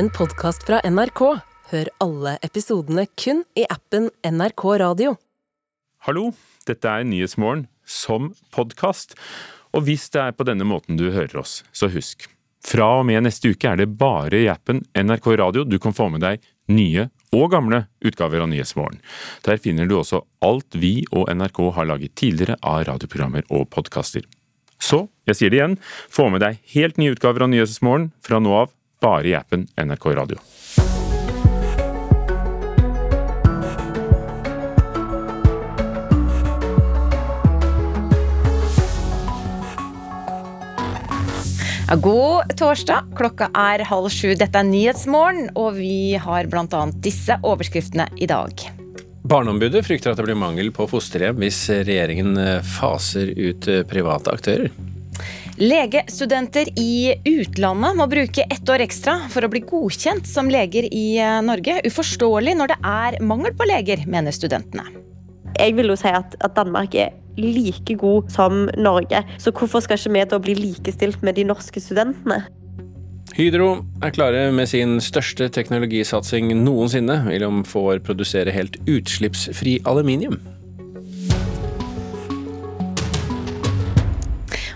en podkast fra NRK. Hør alle episodene kun i appen NRK Radio. Hallo, dette er Nyhetsmorgen som podkast. Og hvis det er på denne måten du hører oss, så husk. Fra og med neste uke er det bare i appen NRK Radio du kan få med deg nye og gamle utgaver av Nyhetsmorgen. Der finner du også alt vi og NRK har laget tidligere av radioprogrammer og podkaster. Så, jeg sier det igjen, få med deg helt nye utgaver av Nyhetsmorgen fra nå av bare i appen NRK Radio. God torsdag. Klokka er halv sju. Dette er Nyhetsmorgen, og vi har bl.a. disse overskriftene i dag. Barneombudet frykter at det blir mangel på fosterhjem hvis regjeringen faser ut private aktører. Legestudenter i utlandet må bruke ett år ekstra for å bli godkjent som leger i eh, Norge. Uforståelig når det er mangel på leger, mener studentene. Jeg vil jo si at, at Danmark er like god som Norge. Så hvorfor skal ikke vi da bli likestilt med de norske studentene? Hydro er klare med sin største teknologisatsing noensinne. Vil om få år produsere helt utslippsfri aluminium.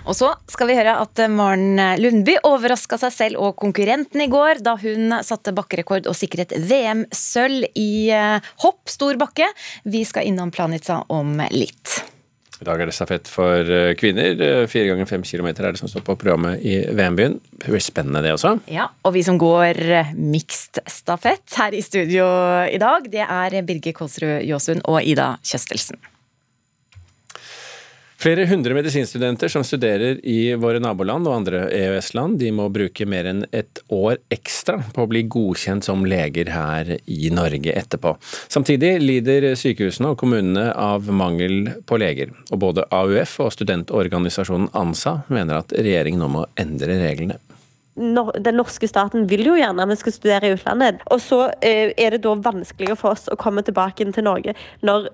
Og så skal vi høre at Maren Lundby overraska seg selv og konkurrenten i går da hun satte bakkerekord og sikret VM-sølv i eh, hopp stor bakke. Vi skal innom Planica om litt. I dag er det stafett for eh, kvinner. Eh, fire ganger fem kilometer er det som står på programmet i VM-byen. Det blir spennende, det også. Ja, og vi som går mixed stafett her i studio i dag, det er Birger Kåsrud Jåsund og Ida Kjøstelsen. Flere hundre medisinstudenter som studerer i våre naboland og andre EØS-land, de må bruke mer enn et år ekstra på å bli godkjent som leger her i Norge etterpå. Samtidig lider sykehusene og kommunene av mangel på leger, og både AUF og studentorganisasjonen ANSA mener at regjeringen nå må endre reglene den norske staten vil jo gjerne at vi skal studere i utlandet. Og så eh, er det da vanskeligere for oss å komme tilbake til Norge når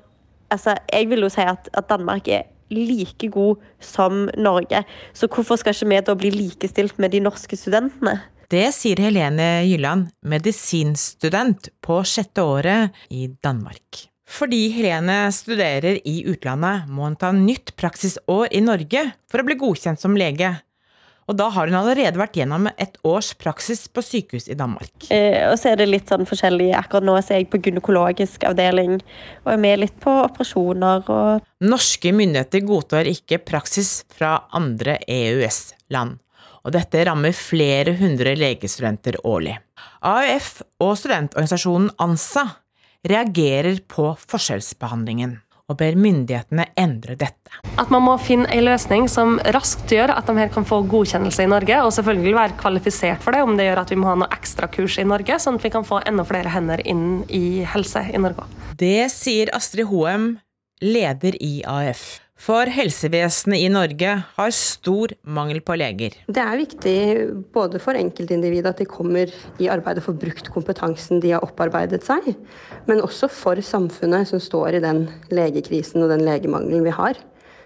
altså, Jeg vil jo si at, at Danmark er like god som Norge. Så hvorfor skal ikke vi da bli likestilt med de norske studentene? Det sier Helene Gylland, medisinstudent på sjette året i Danmark. Fordi Helene studerer i utlandet, må hun ta nytt praksisår i Norge for å bli godkjent som lege. Og da har hun allerede vært gjennom et års praksis på sykehus i Danmark. Eh, og så er det litt sånn forskjellig. Akkurat nå er jeg på gynekologisk avdeling og er med litt på operasjoner og Norske myndigheter godtar ikke praksis fra andre EØS-land. Og dette rammer flere hundre legestudenter årlig. AUF og studentorganisasjonen ANSA reagerer på forskjellsbehandlingen og ber myndighetene endre dette. At man må finne en løsning som raskt gjør at de her kan få godkjennelse i Norge, og selvfølgelig være kvalifisert for det, om det gjør at vi må ha noe ekstra kurs i Norge, sånn at vi kan få enda flere hender inn i helse i Norge. Det sier Astrid Hoem, leder i AF. For helsevesenet i Norge har stor mangel på leger. Det er viktig både for enkeltindividet at de kommer i arbeid og får brukt kompetansen de har opparbeidet seg, men også for samfunnet som står i den legekrisen og den legemangelen vi har.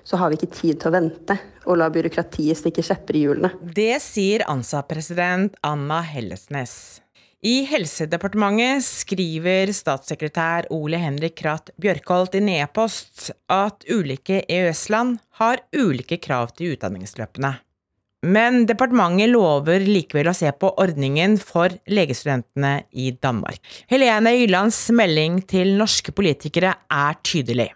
Så har vi ikke tid til å vente og la byråkratiet stikke kjepper i hjulene. Det sier ANSA-president Anna Hellesnes. I Helsedepartementet skriver statssekretær Ole Henrik Krath Bjørkholt i e-post at ulike EØS-land har ulike krav til utdanningsløpene. Men departementet lover likevel å se på ordningen for legestudentene i Danmark. Helene Ylands melding til norske politikere er tydelig.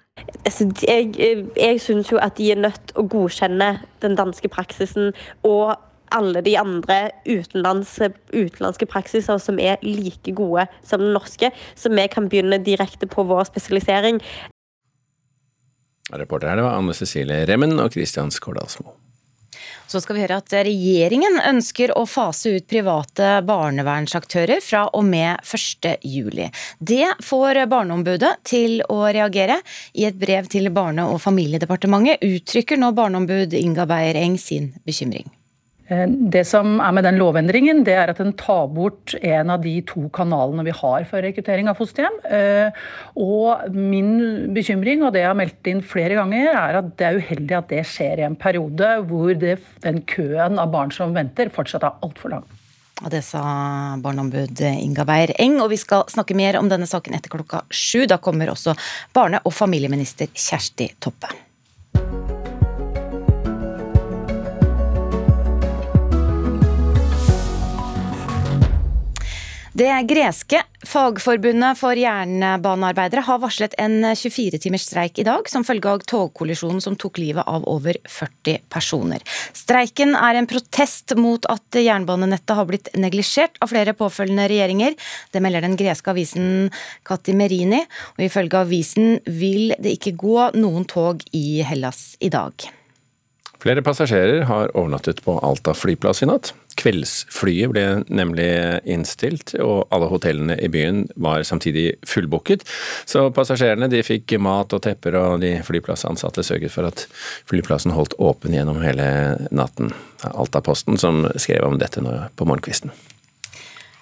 Altså, jeg jeg syns jo at de er nødt å godkjenne den danske praksisen og alle de andre utenlandske, utenlandske praksiser som er like gode som den norske, så vi kan begynne direkte på vår spesialisering. Reporter her det var Anne Cecilie Remmen og Christian Skårdalsmo. Så skal vi høre at regjeringen ønsker å fase ut private barnevernsaktører fra og med 1.7. Det får Barneombudet til å reagere. I et brev til Barne- og familiedepartementet uttrykker nå barneombud Inga Beyer Eng sin bekymring. Eh, det som er med den lovendringen, det er at den tar bort en av de to kanalene vi har for rekruttering av fosterhjem. Eh, og min bekymring, og det jeg har meldt inn flere ganger, er at det er uheldig at det skjer i en periode hvor det, den køen av barn som venter, fortsatt er altfor lang. Og det sa barneombud Inga Beyer Eng. Og vi skal snakke mer om denne saken etter klokka sju. Da kommer også barne- og familieminister Kjersti Toppe. Det greske fagforbundet for jernbanearbeidere har varslet en 24-timers streik i dag, som følge av togkollisjonen som tok livet av over 40 personer. Streiken er en protest mot at jernbanenettet har blitt neglisjert av flere påfølgende regjeringer. Det melder den greske avisen Katimerini, og ifølge avisen vil det ikke gå noen tog i Hellas i dag. Flere passasjerer har overnattet på Alta flyplass i natt. Kveldsflyet ble nemlig innstilt, og alle hotellene i byen var samtidig fullbooket. Så passasjerene de fikk mat og tepper, og de flyplassansatte sørget for at flyplassen holdt åpen gjennom hele natten. Alta-posten som skrev om dette på morgenkvisten.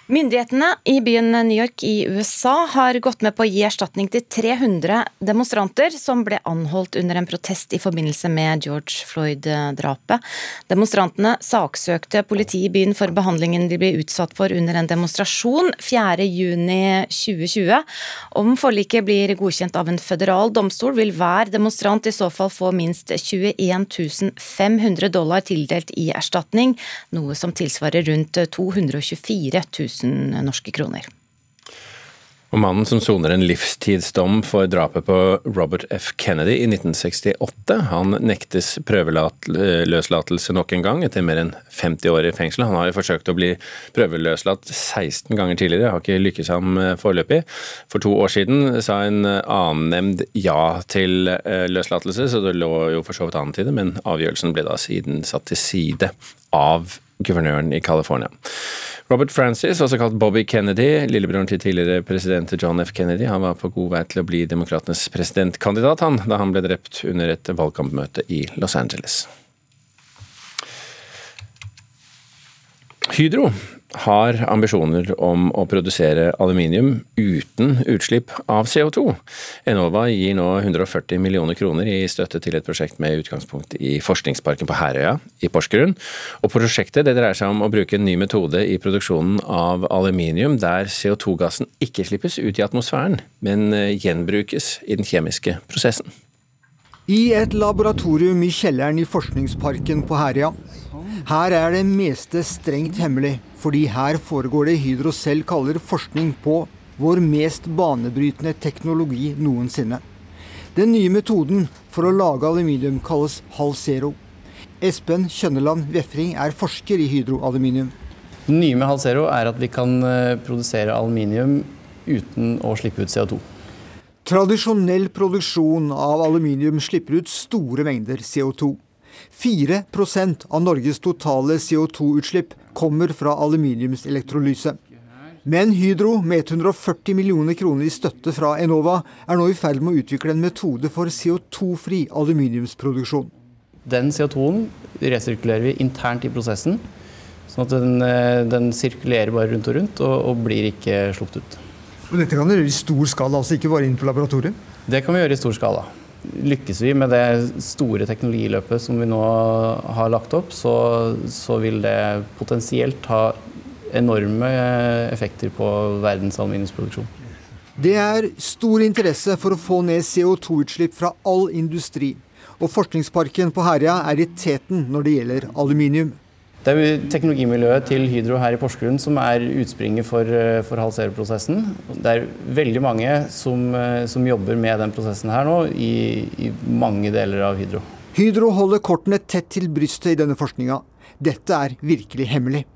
Myndighetene i byen New York i USA har gått med på å gi erstatning til 300 demonstranter som ble anholdt under en protest i forbindelse med George Floyd-drapet. Demonstrantene saksøkte politiet i byen for behandlingen de ble utsatt for under en demonstrasjon 4.6.2020. Om forliket blir godkjent av en føderal domstol, vil hver demonstrant i så fall få minst 21 500 dollar tildelt i erstatning, noe som tilsvarer rundt 224 000 000 norske kroner. Og Mannen som soner en livstidsdom for drapet på Robert F. Kennedy i 1968, han nektes prøveløslatelse nok en gang etter mer enn 50 år i fengsel. Han har jo forsøkt å bli prøveløslatt 16 ganger tidligere, har ikke lykkes ham foreløpig. For to år siden sa en annen ja til eh, løslatelse, så det lå jo for så vidt an til det, men avgjørelsen ble da siden satt til side av guvernøren i California. Robert Francis, også kalt Bobby Kennedy, lillebroren til tidligere president John F. Kennedy, han var på god vei til å bli demokratenes presidentkandidat han, da han ble drept under et valgkampmøte i Los Angeles. Hydro har ambisjoner om å produsere aluminium uten utslipp av CO2. Enova gir nå 140 millioner kroner i støtte til et prosjekt med utgangspunkt i forskningsparken på Herøya i Porsgrunn. Og Prosjektet det dreier seg om å bruke en ny metode i produksjonen av aluminium der CO2-gassen ikke slippes ut i atmosfæren, men eh, gjenbrukes i den kjemiske prosessen. I et laboratorium i kjelleren i forskningsparken på Herøya her er det meste strengt hemmelig, fordi her foregår det Hydro selv kaller forskning på vår mest banebrytende teknologi noensinne. Den nye metoden for å lage aluminium kalles halv zero. Espen Kjønneland Vefring er forsker i Hydro aluminium. Det nye med halv zero er at vi kan eh, produsere aluminium uten å slippe ut CO2. Tradisjonell produksjon av aluminium slipper ut store mengder CO2. 4% av Norges totale CO2-utslipp kommer fra aluminiumselektrolyse. Men Hydro, med 140 millioner kroner i støtte fra Enova, er nå i ferd med å utvikle en metode for CO2-fri aluminiumsproduksjon. Den CO2-en resirkulerer vi internt i prosessen, sånn at den, eh, den sirkulerer bare rundt og rundt og, og blir ikke sluppet ut. Og dette kan dere gjøre i stor skala, altså ikke bare inn på laboratoriet? Det kan vi gjøre i stor skala lykkes vi med det store teknologiløpet som vi nå har lagt opp, så, så vil det potensielt ha enorme effekter på verdens aluminiumsproduksjon. Det er stor interesse for å få ned CO2-utslipp fra all industri. Og forskningsparken på Herøya er i teten når det gjelder aluminium. Det er jo teknologimiljøet til Hydro her i Porsgrunn som er utspringet for, eh, for halseroprosessen. Det er veldig mange som, eh, som, jobber med den prosessen her nå i, i mange deler av Hydro. Hydro holder kortene tett til brystet i denne forskninga. Dette er virkelig hemmelig.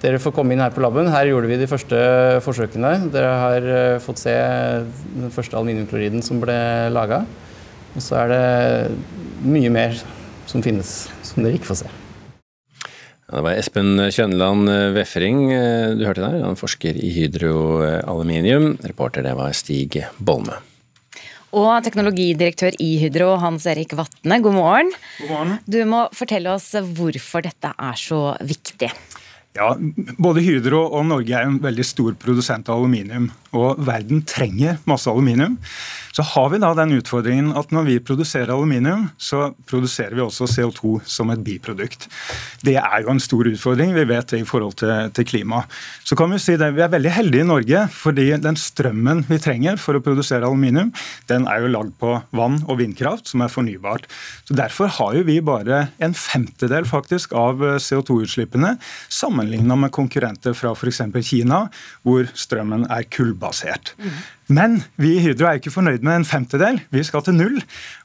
Dere får komme inn her på laben. Her gjorde vi de første forsøkene. Dere har eh, fått se den første aluminiumkloriden som ble laga. Og så er det mye mer som finnes, som dere ikke får se. Ja, det var Espen Kjønland eh, Vefring eh, du hørte der. Han forsker i hydroaluminium. Reporter det var Stig Bolme. Og teknologidirektør i Hydro, Hans Erik Vatne, god morgen. God morgen. Du må fortelle oss hvorfor dette er så viktig. Ja, Både Hydro og Norge er en veldig stor produsent av aluminium. Og verden trenger masse aluminium. Så har vi da den utfordringen at når vi produserer aluminium, så produserer vi også CO2 som et biprodukt. Det er jo en stor utfordring, vi vet det i forhold til, til klima. Så kan Vi si det, vi er veldig heldige i Norge, fordi den strømmen vi trenger for å produsere aluminium, den er jo lagd på vann og vindkraft, som er fornybart. Så Derfor har jo vi bare en femtedel faktisk av CO2-utslippene sammenligna med konkurrenter fra f.eks. Kina, hvor strømmen er kullbasert. Mm. Men vi i Hydro er ikke fornøyd med en femtedel, vi skal til null.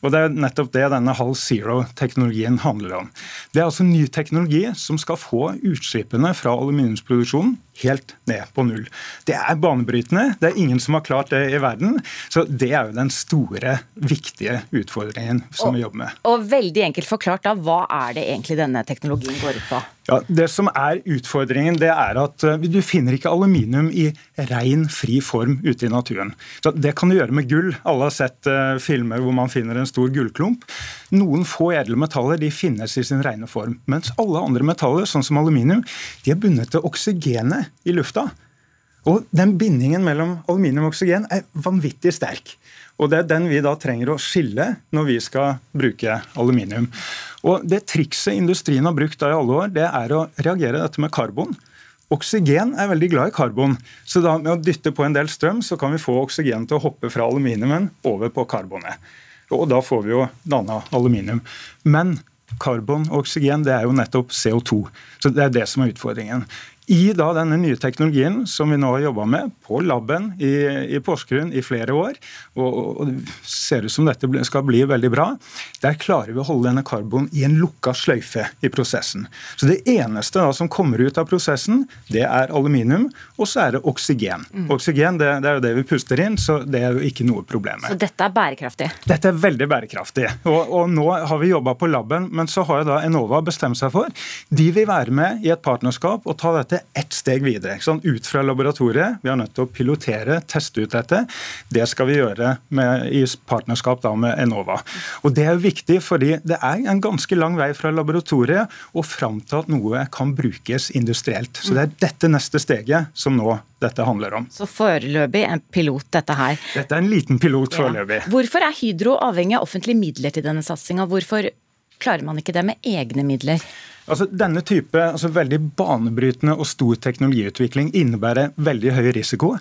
Og det er nettopp det denne Hal Zero-teknologien handler om. Det er altså ny teknologi som skal få utslippene fra aluminiumsproduksjonen helt ned på null. Det er banebrytende, det er ingen som har klart det i verden. Så det er jo den store, viktige utfordringen som og, vi jobber med. Og veldig enkelt forklart da, hva er det egentlig denne teknologien går ut på? Ja, Det som er utfordringen, det er at eh, du finner ikke aluminium i ren, fri form ute i naturen. Så Det kan du gjøre med gull. Alle har sett uh, filmer hvor man finner en stor gullklump. Noen få edle metaller de finnes i sin rene form. Mens alle andre metaller, sånn som aluminium, de er bundet til oksygenet i lufta. Og den Bindingen mellom aluminium og oksygen er vanvittig sterk. Og Det er den vi da trenger å skille når vi skal bruke aluminium. Og Det trikset industrien har brukt da i alle år, det er å reagere dette med karbon. Oksygen er veldig glad i karbon, så da med å dytte på en del strøm, så kan vi få oksygen til å hoppe fra aluminiumen over på karbonet. Og da får vi jo danna aluminium. Men karbon og oksygen det er jo nettopp CO2. Så Det er det som er utfordringen. I da denne nye teknologien som vi nå har jobba med på laben i, i Porsgrunn i flere år, og, og, det ser ut som dette skal bli veldig bra, der klarer vi å holde denne karbon i en lukka sløyfe i prosessen. Så Det eneste da som kommer ut av prosessen, det er aluminium, og så er det oksygen. Mm. Oksygen det, det, er jo det vi puster inn, så det er jo ikke noe problem. Så dette er bærekraftig? Dette er veldig bærekraftig. Og, og nå har vi jobba på laben, men så har jo da Enova bestemt seg for de vil være med i et partnerskap og ta dette ett steg videre. Sånn, ut fra laboratoriet. Vi er nødt til å pilotere, teste ut dette. Det skal vi gjøre med, i partnerskap da, med Enova. Og Det er viktig, fordi det er en ganske lang vei fra laboratoriet og fram til at noe kan brukes industrielt. Så Det er dette neste steget som nå dette handler om. Så foreløpig en pilot, dette her. Dette er en liten pilot foreløpig. Ja. Hvorfor er Hydro avhengig av offentlige midler til denne satsinga? Hvorfor klarer man ikke det med egne midler? Altså, denne type altså, veldig banebrytende og stor teknologiutvikling innebærer veldig høy risiko.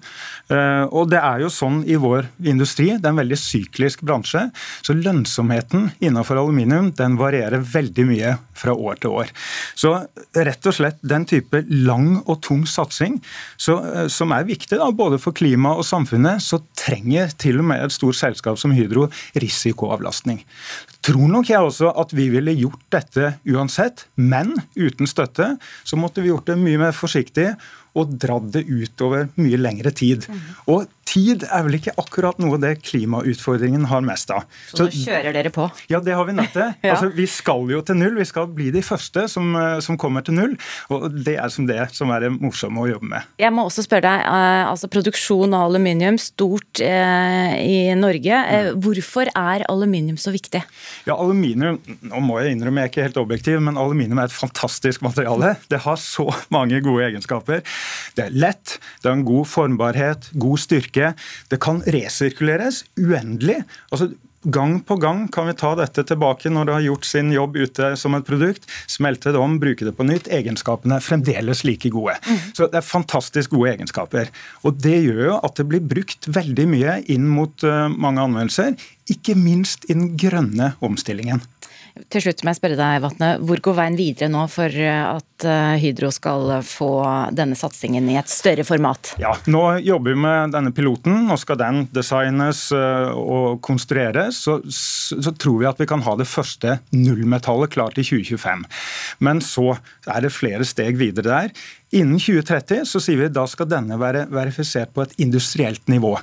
Uh, og det er jo sånn i vår industri, det er en veldig syklisk bransje. Så lønnsomheten innenfor aluminium den varierer veldig mye fra år til år. Så rett og slett den type lang og tung satsing, så, uh, som er viktig da, både for klima og samfunnet, så trenger til og med et stort selskap som Hydro risikoavlastning tror nok jeg også at vi ville gjort dette uansett, men uten støtte så måtte vi gjort det mye mer forsiktig og dratt det utover mye lengre tid. Mm. Og tid er vel ikke akkurat noe det klimautfordringen har mest av. Så, så kjører dere på? Ja, det har vi nødt til. ja. altså, vi skal jo til null. Vi skal bli de første som, eh, som, kommer til null. Og det er som det som er det morsomme å jobbe med. Jeg må også spørre deg, eh, altså Produksjon av aluminium, stort eh, i Norge. Eh, mm. Hvorfor er aluminium så viktig? Ja, aluminium, nå må jeg innrømme jeg er ikke helt objektiv, men aluminium er et fantastisk materiale. Det har så mange gode egenskaper. Det er lett, det har en god formbarhet, god styrke ikke Det kan resirkuleres uendelig. altså Gang på gang kan vi ta dette tilbake når det har gjort sin jobb ute som et produkt. Smelte det om, bruke det på nytt. Egenskapene er fremdeles like gode. Mm. Så det er fantastisk gode egenskaper. Og det gjør jo at det blir brukt veldig mye inn mot uh, mange anvendelser. Ikke minst i den grønne omstillingen. Til slutt må jeg spørre deg, Vatne, Hvor går veien videre nå for at eh, Hydro skal få denne satsingen i et større format? Ja, Nå jobber vi med denne piloten. Nå skal den designes eh, og konstrueres. Så, så tror vi at vi kan ha det første nullmetallet klart i 2025. Men så er det flere steg videre der. Innen 2030 så sier vi da skal denne være verifisert på et industrielt nivå.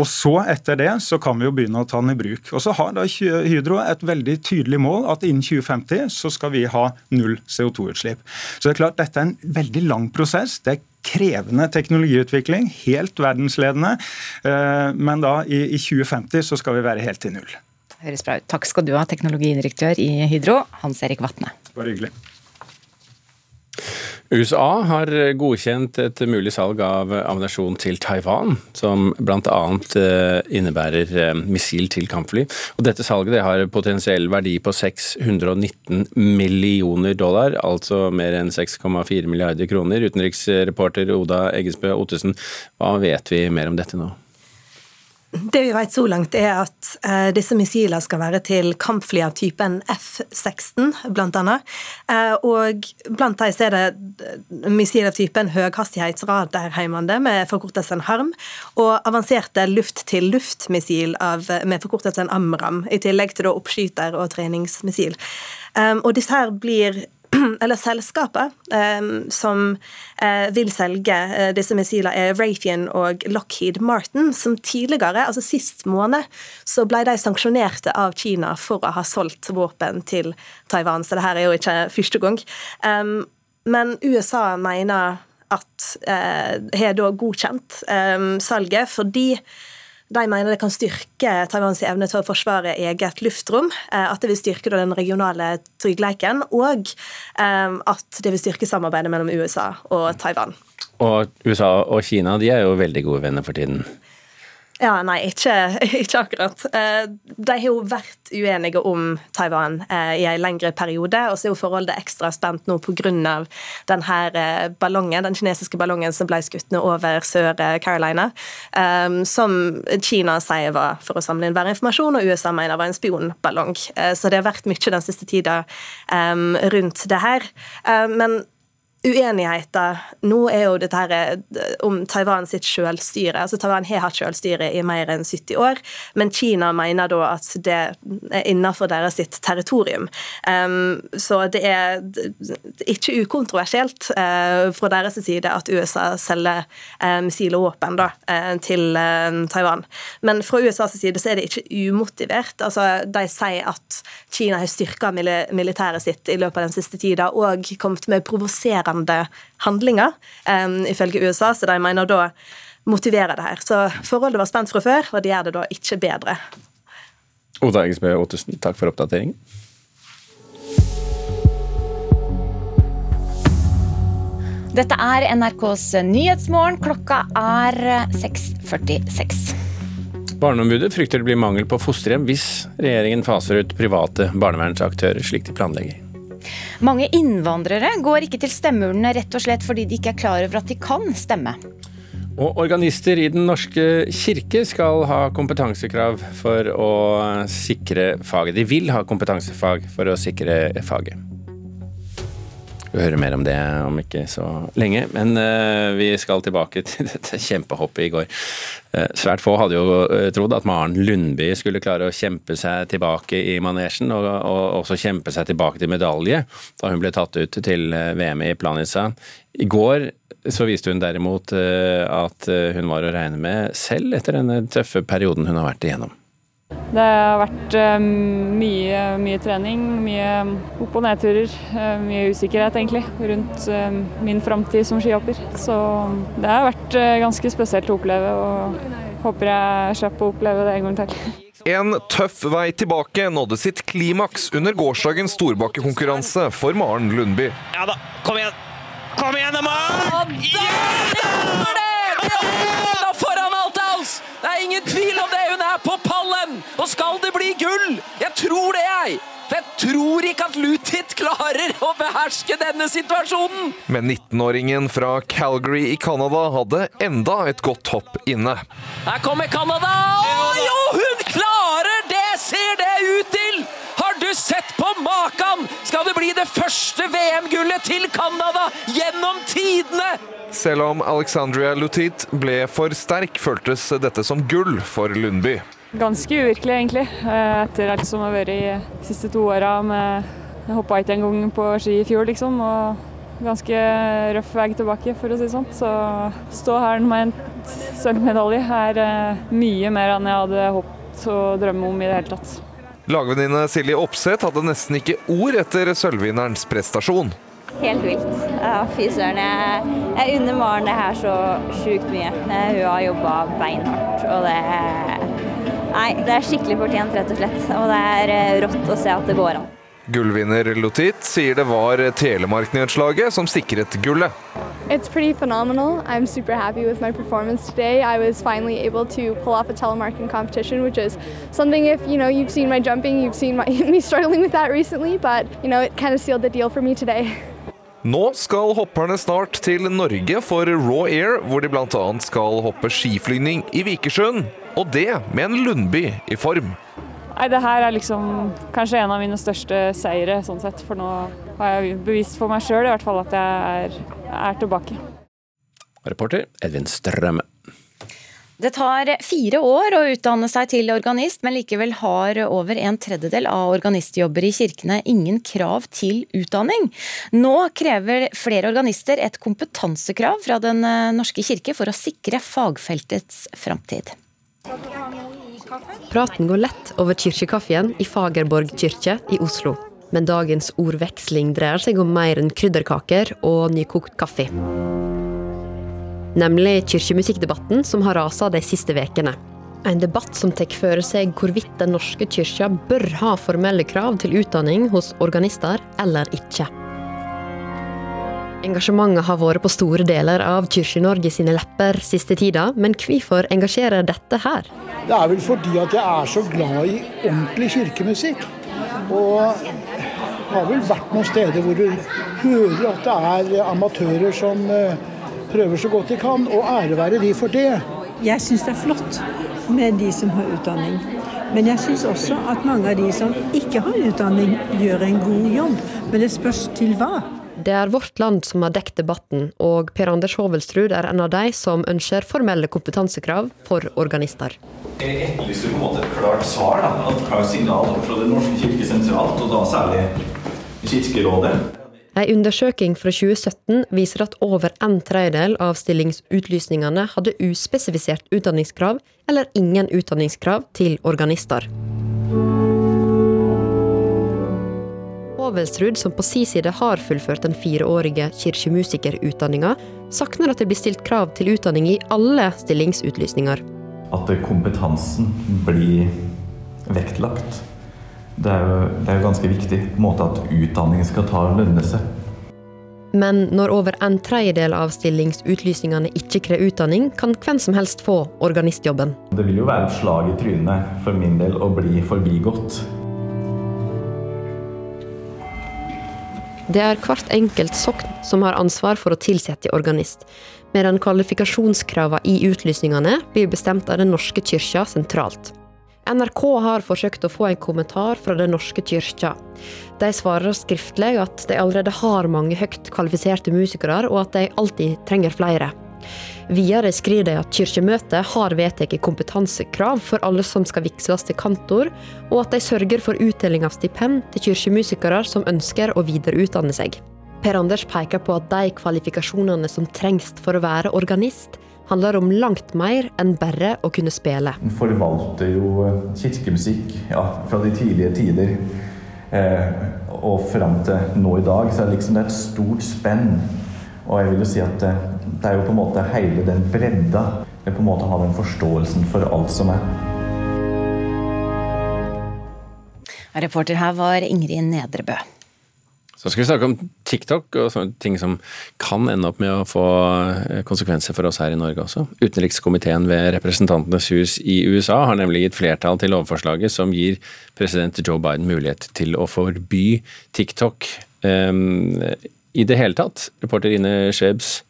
Og så Etter det så kan vi jo begynne å ta den i bruk. Og Så har da Hydro et veldig tydelig mål at innen 2050 så skal vi ha null CO2-utslipp. Så det er klart Dette er en veldig lang prosess. Det er krevende teknologiutvikling, helt verdensledende. Eh, men da i 2050 så skal vi være helt til null. Høres bra ut. Takk skal du ha, teknologidirektør i Hydro, Hans Erik Vatne. Bare hyggelig. USA har godkjent et mulig salg av ammunisjon til Taiwan, som bl.a. Eh, innebærer eh, missil til kampfly. Og dette salget har potensiell verdi på 619 millioner dollar, altså mer enn 6,4 milliarder kroner. Utenriksreporter Oda Eggesbø Ottesen, hva vet vi mer om dette nå? Det vi vet så langt, er at eh, disse missilene skal være til kampfly av typen F-16, blant annet. Eh, og blant dem er det missil av typen høyhastighetsradarheimende med forkortelsen HARM, og avanserte luft-til-luft-missil med forkortelsen AMRAM, i tillegg til oppskyter- og treningsmissil. Um, og disse her blir eller selskapet eh, som eh, vil selge eh, disse missilene, er Raytheon og Lockheed Martin, som tidligere, altså sist måned, så ble de sanksjonerte av Kina for å ha solgt våpen til Taiwan, så det her er jo ikke første gang. men USA mener at har da godkjent salget fordi de mener det kan styrke Taiwans evne til å forsvare eget luftrom, eh, at det vil styrke den regionale tryggheten, og eh, at det vil styrke samarbeidet mellom USA og Taiwan. Og USA og Kina de er jo veldig gode venner for tiden. Ja, nei, ikke, ikke, akkurat. Eh, de har jo vært uenige om Taiwan eh, i en lengre periode, og så er jo forholdet ekstra spent nå pga. denne her ballongen, den kinesiske ballongen som ble skutt ned over Sør-Carolina, som Kina sier var for å samle inn værinformasjon, og USA mener var en spionballong. Så det har vært mye den siste tida rundt det her. Men uenigheter nå er jo dette her eh, om Taiwan sitt selvstyre. Altså Taiwan har hatt selvstyre i mer enn 70 år, men Kina mener da at det er innenfor deres sitt territorium. Um, så det er ikke ukontroversielt uh, fra deres side at USA selger uh, um, og våpen da, uh, til Taiwan. Men fra USAs side så er det ikke umotivert. Altså, de sier at Kina har styrka militæret sitt i løpet av den siste tida og kommet med provoserende provoserende handlinger, um, ifølge USA, så de mener da motiverer det her. Så forholdet var spent fra før, og det gjør det da ikke bedre. Oda Eggesbø Ottesen, takk for oppdateringen. Dette er NRKs Nyhetsmorgen. Klokka er 6.46. Barneombudet frykter det blir mangel på fosterhjem hvis regjeringen faser ut private barnevernsaktører, slik de planlegger. Mange innvandrere går ikke til stemmeurnene rett og slett fordi de ikke er klar over at de kan stemme. Og organister i Den norske kirke skal ha kompetansekrav for å sikre faget. De vil ha kompetansefag for å sikre faget. Vi hører mer om det om ikke så lenge, men uh, vi skal tilbake til dette kjempehoppet i går. Uh, svært få hadde jo uh, trodd at Maren Lundby skulle klare å kjempe seg tilbake i manesjen, og, og, også kjempe seg tilbake til medalje da hun ble tatt ut til VM i Planica. I går så viste hun derimot at hun var å regne med selv etter denne tøffe perioden hun har vært igjennom. Det har vært um, mye, mye, trening, mye opp- og nedturer. Uh, mye usikkerhet egentlig rundt uh, min framtid som skihopper. Så det har vært ganske spesielt å oppleve, og håper jeg slipper å oppleve det en gang til. En tøff vei tilbake nådde sitt klimaks under gårsdagens storbakkekonkurranse for Maren Lundby. Ja da, kom igjen! Kom igjen, da, Maren! Ja, det er det! Det er foran alt else! Det er ingen tvil om det! Hun er på pallen! Og skal det bli gull? Jeg tror det, jeg! For jeg tror ikke at Lutit klarer å beherske denne situasjonen! Men 19-åringen fra Calgary i Canada hadde enda et godt hopp inne. Her kommer Canada! Å jo, hun klarer det! Ser det ut til! Har du sett på makan? Skal det bli det første VM-gullet til Canada gjennom tidene? Selv om Alexandria Lutit ble for sterk, føltes dette som gull for Lundby. Ganske uvirkelig, egentlig. Eh, etter alt som har vært i de siste to åra. Jeg hoppa ikke engang på ski i fjor, liksom. Og ganske røff vei tilbake, for å si det sånn. Så stå her med en sølvmedalje er eh, mye mer enn jeg hadde hoppet og drømme om i det hele tatt. Lagvenninne Silje Opseth hadde nesten ikke ord etter sølvvinnerens prestasjon. Helt vilt. Ja, fy søren. Jeg, jeg unner Maren det her så sjukt mye. Hun har jobba beinhardt, og det er Nei, det er skikkelig fortjent, rett og slett. Og det er eh, rått å se at det går an. Gullvinner Lotit sier det var Telemark-nedslaget som sikret gullet. It's pretty phenomenal. I'm super happy with my performance today. I was finally able to pull off a telemarking competition, which is something if you know you've seen my jumping, you've seen my, me struggling with that recently, but you know it kind of sealed the deal for me today. Nå skal hopperne snart til Norge for Raw Air, hvor de bl.a. skal hoppe skiflygning i Vikersund. Og det med en Lundby i form. Nei, det her er liksom kanskje en av mine største seire, sånn sett. For nå har jeg bevist for meg sjøl i hvert fall at jeg er, er tilbake. Reporter Edvin Strømme. Det tar fire år å utdanne seg til organist, men likevel har over en tredjedel av organistjobber i kirkene ingen krav til utdanning. Nå krever flere organister et kompetansekrav fra Den norske kirke for å sikre fagfeltets framtid. Praten går lett over kirkekaffen i Fagerborg kirke i Oslo. Men dagens ordveksling dreier seg om mer enn krydderkaker og nykokt kaffe. Nemlig kirkemusikkdebatten som har rasa de siste ukene. En debatt som tar for seg hvorvidt Den norske kirka bør ha formelle krav til utdanning hos organister eller ikke. Engasjementet har vært på store deler av Kirke-Norge sine lepper siste tida, men hvorfor engasjerer dette her? Det er vel fordi at jeg er så glad i ordentlig kirkemusikk. Og har vel vært noen steder hvor du hører at det er amatører som prøver så godt de kan, og ære være de for det. Jeg syns det er flott med de som har utdanning. Men jeg syns også at mange av de som ikke har utdanning, gjør en god jobb. Men det spørs til hva. Det er Vårt Land som har dekket debatten, og Per Anders Hovelsrud er en av de som ønsker formelle kompetansekrav for organister. Jeg etterlyser på en måte et klart svar, da. et klart signal fra Den norske kirke sentralt, og da særlig Kirkerådet. En undersøking fra 2017 viser at over en tredjedel av stillingsutlysningene hadde uspesifisert utdanningskrav eller ingen utdanningskrav til organister. Hovelsrud, som på si side har fullført den fireårige kirkemusikerutdanninga, savner at det blir stilt krav til utdanning i alle stillingsutlysninger. At kompetansen blir vektlagt. Det er, jo, det er jo ganske viktig på en måte at utdanning skal ta og lønne seg. Men når over en tredjedel av stillingsutlysningene ikke krever utdanning, kan hvem som helst få organistjobben. Det vil jo være et slag i trynet for min del å bli forbigått. Det er hvert enkelt sokn som har ansvar for å tilsette organist, medan kvalifikasjonskravene i utlysningene blir bestemt av Den norske kyrkja sentralt. NRK har forsøkt å få en kommentar fra Den norske kyrkja. De svarer skriftlig at de allerede har mange høyt kvalifiserte musikere, og at de alltid trenger flere. Videre skriver de at Kirkemøtet har vedtatt kompetansekrav for alle som skal vigsles til kantor, og at de sørger for utdeling av stipend til kirkemusikere som ønsker å videreutdanne seg. Per Anders peker på at de kvalifikasjonene som trengs for å være organist, handler om langt mer enn bare å kunne spille. En forvalter jo kirkemusikk ja, fra de tidlige tider eh, og fram til nå i dag. Så er det liksom det er et stort spenn. Og jeg vil jo si at det, det er jo på en måte hele den bredda. Det på en måte å ha den forståelsen for alt som er. Reporter her var Ingrid Nedrebø. Så skal vi snakke om TikTok og sånne ting som kan ende opp med å få konsekvenser for oss her i Norge også. Utenrikskomiteen ved Representantenes hus i USA har nemlig gitt flertall til lovforslaget som gir president Joe Biden mulighet til å forby TikTok um, i det hele tatt. Reporter Ine Schwebs,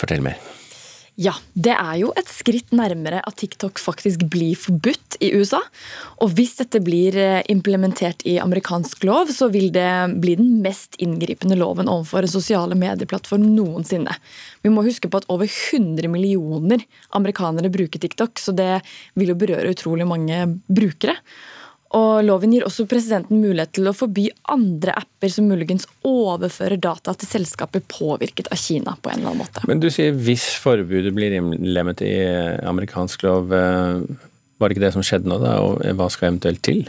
fortell mer. Ja, det er jo et skritt nærmere at TikTok faktisk blir forbudt i USA. Og hvis dette blir implementert i amerikansk lov, så vil det bli den mest inngripende loven overfor en sosiale medieplattform noensinne. Vi må huske på at over 100 millioner amerikanere bruker TikTok, så det vil jo berøre utrolig mange brukere. Og Loven gir også presidenten mulighet til å forby andre apper som muligens overfører data til selskaper påvirket av Kina. på en eller annen måte. Men du sier hvis forbudet blir innlemmet i amerikansk lov. Var det ikke det som skjedde nå, da? Og hva skal eventuelt til?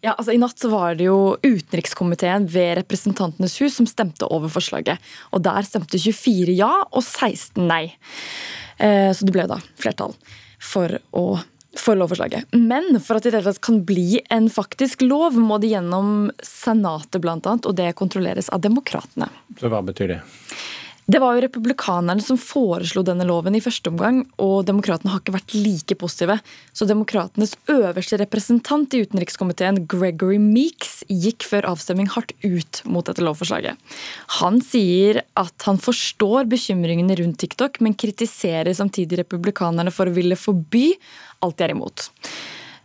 Ja, altså I natt så var det jo utenrikskomiteen ved Representantenes hus som stemte over forslaget. Og Der stemte 24 ja og 16 nei. Så det ble da flertall for å for lovforslaget. Men for at det i det hele tatt kan bli en faktisk lov, må det gjennom Senatet bl.a., og det kontrolleres av demokratene. Så hva betyr det? Det var jo republikanerne som foreslo denne loven i første omgang, og demokratene har ikke vært like positive. Så demokratenes øverste representant i utenrikskomiteen, Gregory Meeks, gikk før avstemning hardt ut mot dette lovforslaget. Han sier at han forstår bekymringene rundt TikTok, men kritiserer samtidig republikanerne for å ville forby alt de er imot.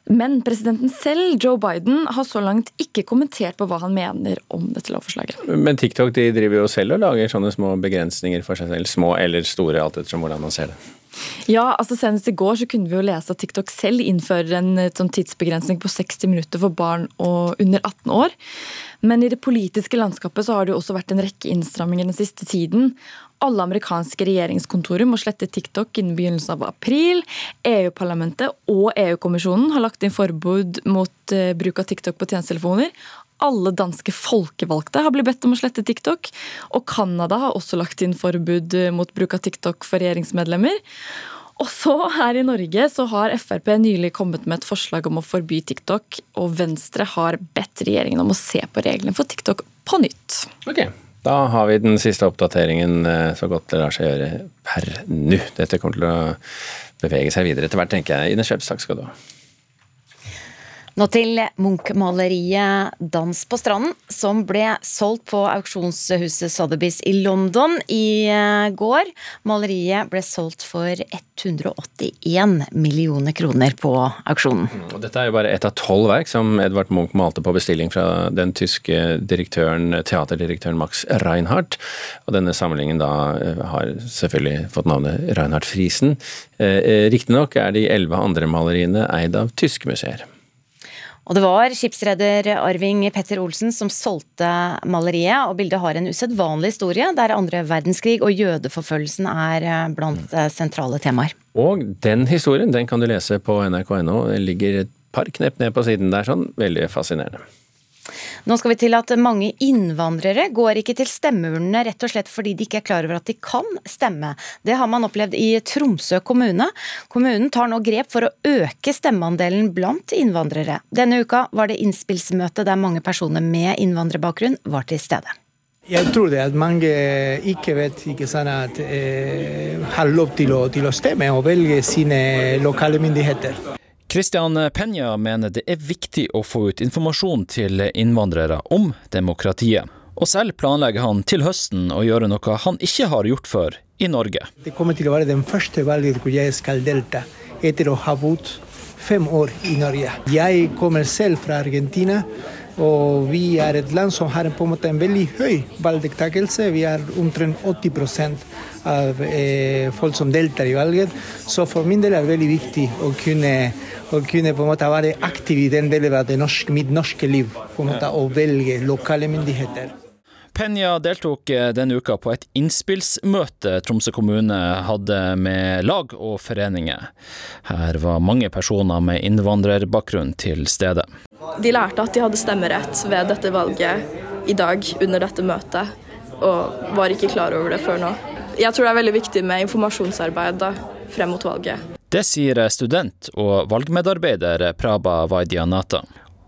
Men presidenten selv, Joe Biden, har så langt ikke kommentert på hva han mener om dette lovforslaget. Men TikTok de driver jo selv og lager sånne små begrensninger for seg selv. Små eller store, alt ettersom hvordan man ser det. Ja, altså Senest i går så kunne vi jo lese at TikTok selv innfører en sånn tidsbegrensning på 60 minutter for barn under 18 år. Men i det politiske landskapet så har det jo også vært en rekke innstramminger den siste tiden. Alle amerikanske regjeringskontorer må slette TikTok innen begynnelsen av april. EU-parlamentet og EU-kommisjonen har lagt inn forbud mot uh, bruk av TikTok på tjenestetelefoner. Alle danske folkevalgte har blitt bedt om å slette TikTok. Og Canada har også lagt inn forbud eh, mot bruk av TikTok for regjeringsmedlemmer. Og så her i Norge så har Frp nylig kommet med et forslag om å forby TikTok, og Venstre har bedt regjeringen om å se på reglene for TikTok på nytt. Ok, da har vi den siste oppdateringen eh, så godt det lar seg gjøre per nå. Dette kommer til å bevege seg videre etter hvert, tenker jeg. Ine takk skal du ha. Nå til Munch-maleriet 'Dans på stranden', som ble solgt på auksjonshuset Sotheby's i London i eh, går. Maleriet ble solgt for 181 millioner kroner på auksjonen. Dette er jo bare ett av tolv verk som Edvard Munch malte på bestilling fra den tyske direktøren, teaterdirektøren Max Reinhardt. Og denne samlingen da eh, har selvfølgelig fått navnet Reinhardt Friesen. Eh, riktignok er de elleve andre maleriene eid av tyske museer. Og det var skipsreder Arving Petter Olsen som solgte maleriet, og bildet har en usedvanlig historie, der andre verdenskrig og jødeforfølgelsen er eh, blant eh, sentrale temaer. Og den historien den kan du lese på nrk.no. Det ligger et par knep ned på siden der, sånn. Veldig fascinerende. Nå skal vi til at mange innvandrere går ikke til stemmeurnene rett og slett fordi de ikke er klar over at de kan stemme. Det har man opplevd i Tromsø kommune. Kommunen tar nå grep for å øke stemmeandelen blant innvandrere. Denne uka var det innspillsmøte der mange personer med innvandrerbakgrunn var til stede. Jeg tror det at mange ikke vet ikke sant, at eh, har lov til å, til å stemme og velge sine lokale myndigheter. Christian Penya mener det er viktig å få ut informasjon til innvandrere om demokratiet. Og selv planlegger han til høsten å gjøre noe han ikke har gjort før i Norge. Det kommer til å være den første valget hvor jeg skal delta, etter å ha bodd fem år i Norge. Jeg kommer selv fra Argentina. Og vi er et land som har på en måte en veldig høy valgdeltakelse. Vi er omtrent 80 av eh, folk som deltar i valget. Så for min del er det veldig viktig å kunne, å kunne på en måte være aktiv i den delen av norske, mitt norske liv. på en måte Å velge lokale myndigheter. Penja deltok eh, denne uka på et innspillsmøte Tromsø kommune hadde med lag og foreninger. Her var mange personer med innvandrerbakgrunn til stede. De lærte at de hadde stemmerett ved dette valget i dag under dette møtet, og var ikke klar over det før nå. Jeg tror det er veldig viktig med informasjonsarbeid da, frem mot valget. Det sier student og valgmedarbeider Praba Vaidianata.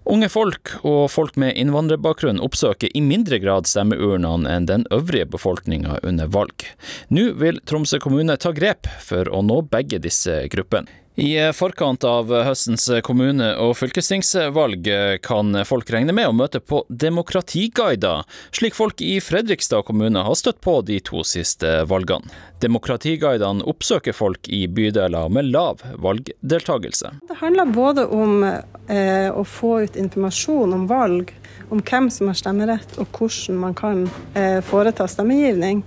Unge folk og folk med innvandrerbakgrunn oppsøker i mindre grad stemmeurnene enn den øvrige befolkninga under valg. Nå vil Tromsø kommune ta grep for å nå begge disse gruppene. I forkant av høstens kommune- og fylkestingsvalg kan folk regne med å møte på demokratiguider, slik folk i Fredrikstad kommune har støtt på de to siste valgene. Demokratiguidene oppsøker folk i bydeler med lav valgdeltagelse. Det handler både om eh, å få ut informasjon om valg, om hvem som har stemmerett og hvordan man kan eh, foreta stemmegivning.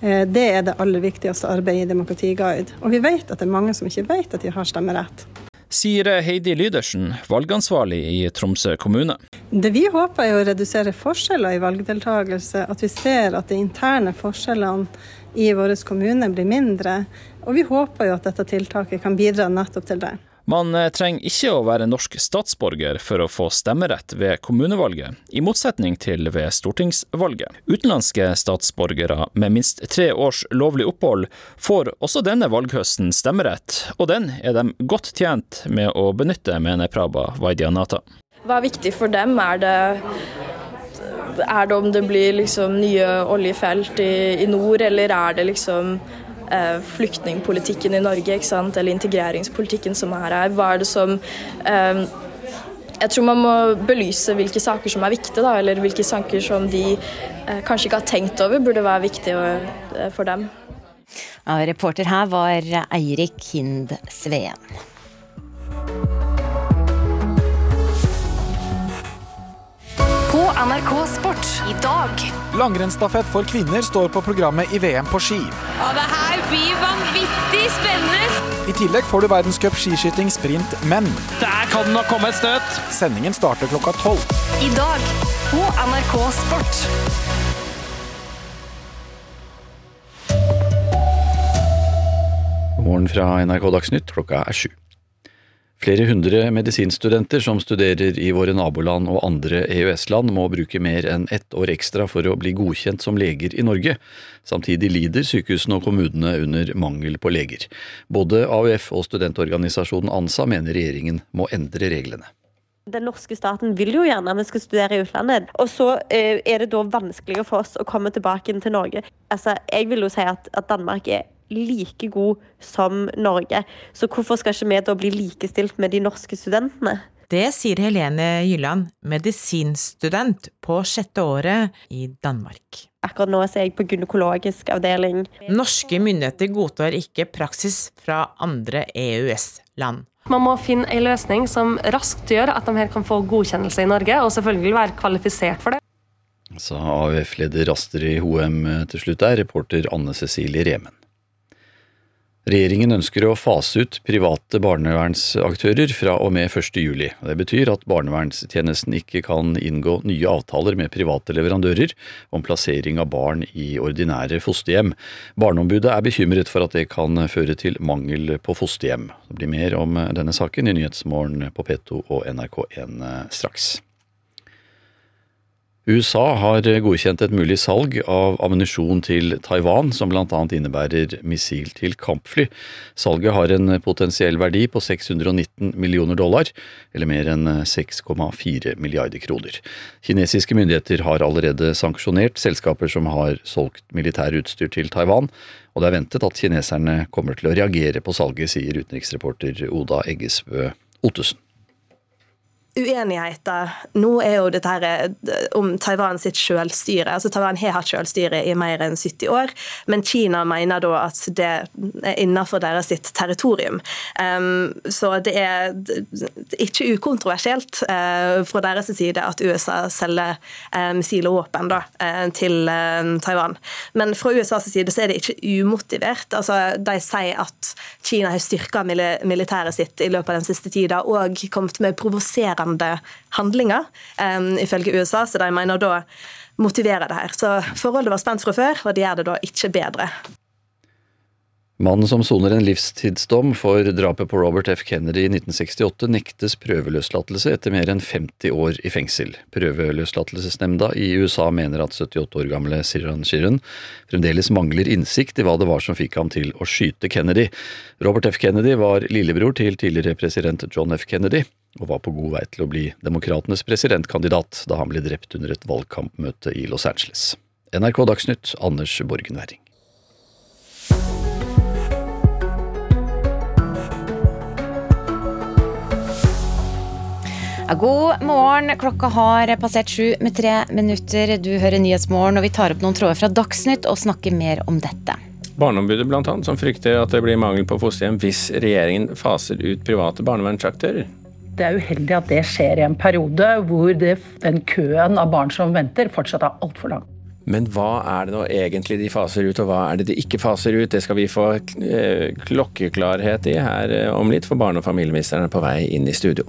Eh, det er det aller viktigste arbeidet i Demokratiguide. Og vi vet at det er mange som ikke vet at de har stemmerett. Sier Heidi Lydersen, valgansvarlig i Tromsø kommune. Det vi håper er å redusere forskjeller i valgdeltakelse. At vi ser at de interne forskjellene i vår kommune blir mindre. Og vi håper jo at dette tiltaket kan bidra nettopp til det. Man eh, trenger ikke å være norsk statsborger for å få stemmerett ved kommunevalget, i motsetning til ved stortingsvalget. Utenlandske statsborgere med minst tre års lovlig opphold får også denne valghøsten stemmerett, og den er de godt tjent med å benytte, mener Praba Vaidianata. Hva er viktig for dem? Er det, er det om det blir liksom nye oljefelt i, i nord, eller er det liksom eh, flyktningpolitikken i Norge, eller integreringspolitikken som er her. Hva er det som eh, jeg tror man må belyse hvilke saker som er viktige, da, eller hvilke saker som de eh, kanskje ikke har tenkt over burde være viktige eh, for dem. Ja, reporter her var Eirik Hind Sveen. NRK Sport i dag. Langrennsstafett for kvinner står på programmet i VM på ski. Og det her blir vanvittig spennende! I tillegg får du verdenscup skiskyting sprint menn. Der kan det nok komme et støt! Sendingen starter klokka tolv. I dag på NRK Sport. God morgen fra NRK Dagsnytt, klokka er sju. Flere hundre medisinstudenter som studerer i våre naboland og andre EØS-land må bruke mer enn ett år ekstra for å bli godkjent som leger i Norge. Samtidig lider sykehusene og kommunene under mangel på leger. Både AUF og studentorganisasjonen ANSA mener regjeringen må endre reglene. Den norske staten vil jo gjerne at vi skal studere i utlandet. Og så eh, er det da vanskeligere for oss å komme tilbake til Norge. Altså, jeg vil jo si at, at Danmark er like god som Norge. Så hvorfor skal ikke vi da bli likestilt med de norske studentene? Det sier Helene Gylland, medisinstudent på sjette året i Danmark. Akkurat nå er jeg på gynekologisk avdeling. Norske myndigheter godtar ikke praksis fra andre EØS-land. Man må finne en løsning som raskt gjør at de her kan få godkjennelse i Norge, og selvfølgelig være kvalifisert for det. Sa AUF-leder Astrid Hoem til slutt der, reporter Anne Cecilie Remen. Regjeringen ønsker å fase ut private barnevernsaktører fra og med 1. juli. Det betyr at barnevernstjenesten ikke kan inngå nye avtaler med private leverandører om plassering av barn i ordinære fosterhjem. Barneombudet er bekymret for at det kan føre til mangel på fosterhjem. Det blir mer om denne saken i Nyhetsmorgen på P2 og NRK1 straks. USA har godkjent et mulig salg av ammunisjon til Taiwan, som bl.a. innebærer missil til kampfly. Salget har en potensiell verdi på 619 millioner dollar, eller mer enn 6,4 milliarder kroner. Kinesiske myndigheter har allerede sanksjonert selskaper som har solgt militærutstyr til Taiwan, og det er ventet at kineserne kommer til å reagere på salget, sier utenriksreporter Oda Eggesbø Ottesen uenigheter nå er jo dette her eh, om Taiwan sitt selvstyre. Altså Taiwan har hatt selvstyre i mer enn 70 år, men Kina mener da at det er innenfor deres sitt territorium. Um, så det er ikke ukontroversielt uh, fra deres side at USA selger uh, missiler da, uh, til Taiwan. Men fra USAs side så er det ikke umotivert. Altså, de sier at Kina har styrka militæret sitt i løpet av den siste tida og kommet med provoserende provoserende handlinger, um, ifølge USA. Så de mener da motiverer det her. Så forholdet var spent fra før, og det gjør det da ikke bedre. Mannen som soner en livstidsdom for drapet på Robert F. Kennedy i 1968, nektes prøveløslatelse etter mer enn 50 år i fengsel. Prøveløslatelsesnemnda i USA mener at 78 år gamle Siran Shiran fremdeles mangler innsikt i hva det var som fikk ham til å skyte Kennedy. Robert F. Kennedy var lillebror til tidligere president John F. Kennedy, og var på god vei til å bli demokratenes presidentkandidat da han ble drept under et valgkampmøte i Los Angeles. NRK Dagsnytt, Anders Borgen Werring. God morgen. Klokka har passert sju med tre minutter. Du hører Nyhetsmorgen, og vi tar opp noen tråder fra Dagsnytt og snakker mer om dette. Barneombudet annet, som frykter at det blir mangel på fosterhjem hvis regjeringen faser ut private barnevernsaktører. Det er uheldig at det skjer i en periode hvor det, den køen av barn som venter, fortsatt er altfor lang. Men hva er det nå egentlig de faser ut, og hva er det de ikke faser ut? Det skal vi få eh, klokkeklarhet i her eh, om litt, for barne- og familieministeren er på vei inn i studio.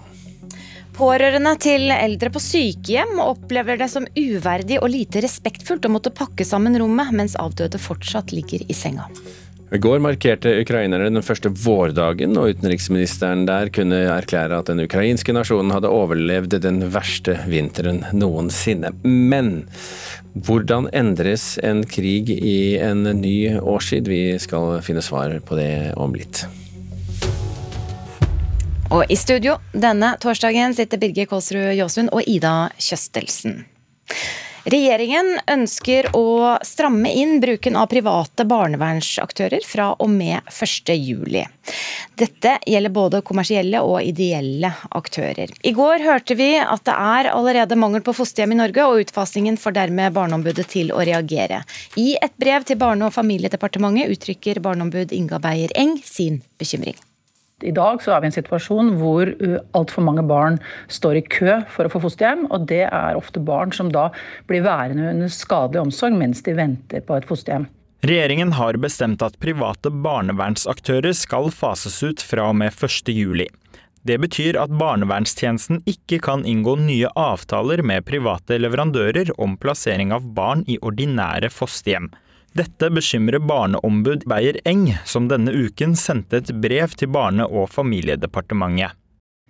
Pårørende til eldre på sykehjem opplever det som uverdig og lite respektfullt å måtte pakke sammen rommet mens avdøde fortsatt ligger i senga. I går markerte ukrainerne den første vårdagen, og utenriksministeren der kunne erklære at den ukrainske nasjonen hadde overlevd den verste vinteren noensinne. Men hvordan endres en krig i en ny årstid? Vi skal finne svar på det om litt. Og i studio denne torsdagen sitter Birger Kålsrud Jåsund og Ida Kjøstelsen. Regjeringen ønsker å stramme inn bruken av private barnevernsaktører fra og med 1.7. Dette gjelder både kommersielle og ideelle aktører. I går hørte vi at det er allerede mangel på fosterhjem i Norge, og utfasingen får dermed Barneombudet til å reagere. I et brev til Barne- og familiedepartementet uttrykker barneombud Inga Beyer Eng sin bekymring. I dag så er vi i en situasjon hvor altfor mange barn står i kø for å få fosterhjem. Og det er ofte barn som da blir værende under skadelig omsorg mens de venter på et fosterhjem. Regjeringen har bestemt at private barnevernsaktører skal fases ut fra og med 1.7. Det betyr at barnevernstjenesten ikke kan inngå nye avtaler med private leverandører om plassering av barn i ordinære fosterhjem. Dette bekymrer barneombud Beyer Eng, som denne uken sendte et brev til Barne- og familiedepartementet.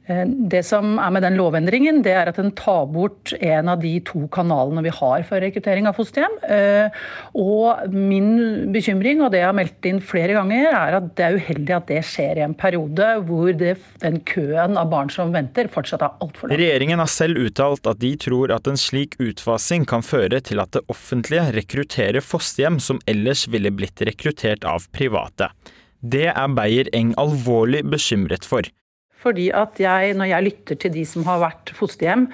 Eh, det som er med den lovendringen, det er at den tar bort en av de to kanalene vi har for rekruttering av fosterhjem. Eh, og min bekymring, og det jeg har meldt inn flere ganger, er at det er uheldig at det skjer i en periode hvor det, den køen av barn som venter, fortsatt er altfor lang. Regjeringen har selv uttalt at de tror at en slik utfasing kan føre til at det offentlige rekrutterer fosterhjem som ellers ville blitt rekruttert av private. Det er Beyer Eng alvorlig bekymret for. Fordi at jeg, når jeg lytter til de som har vært fosterhjem,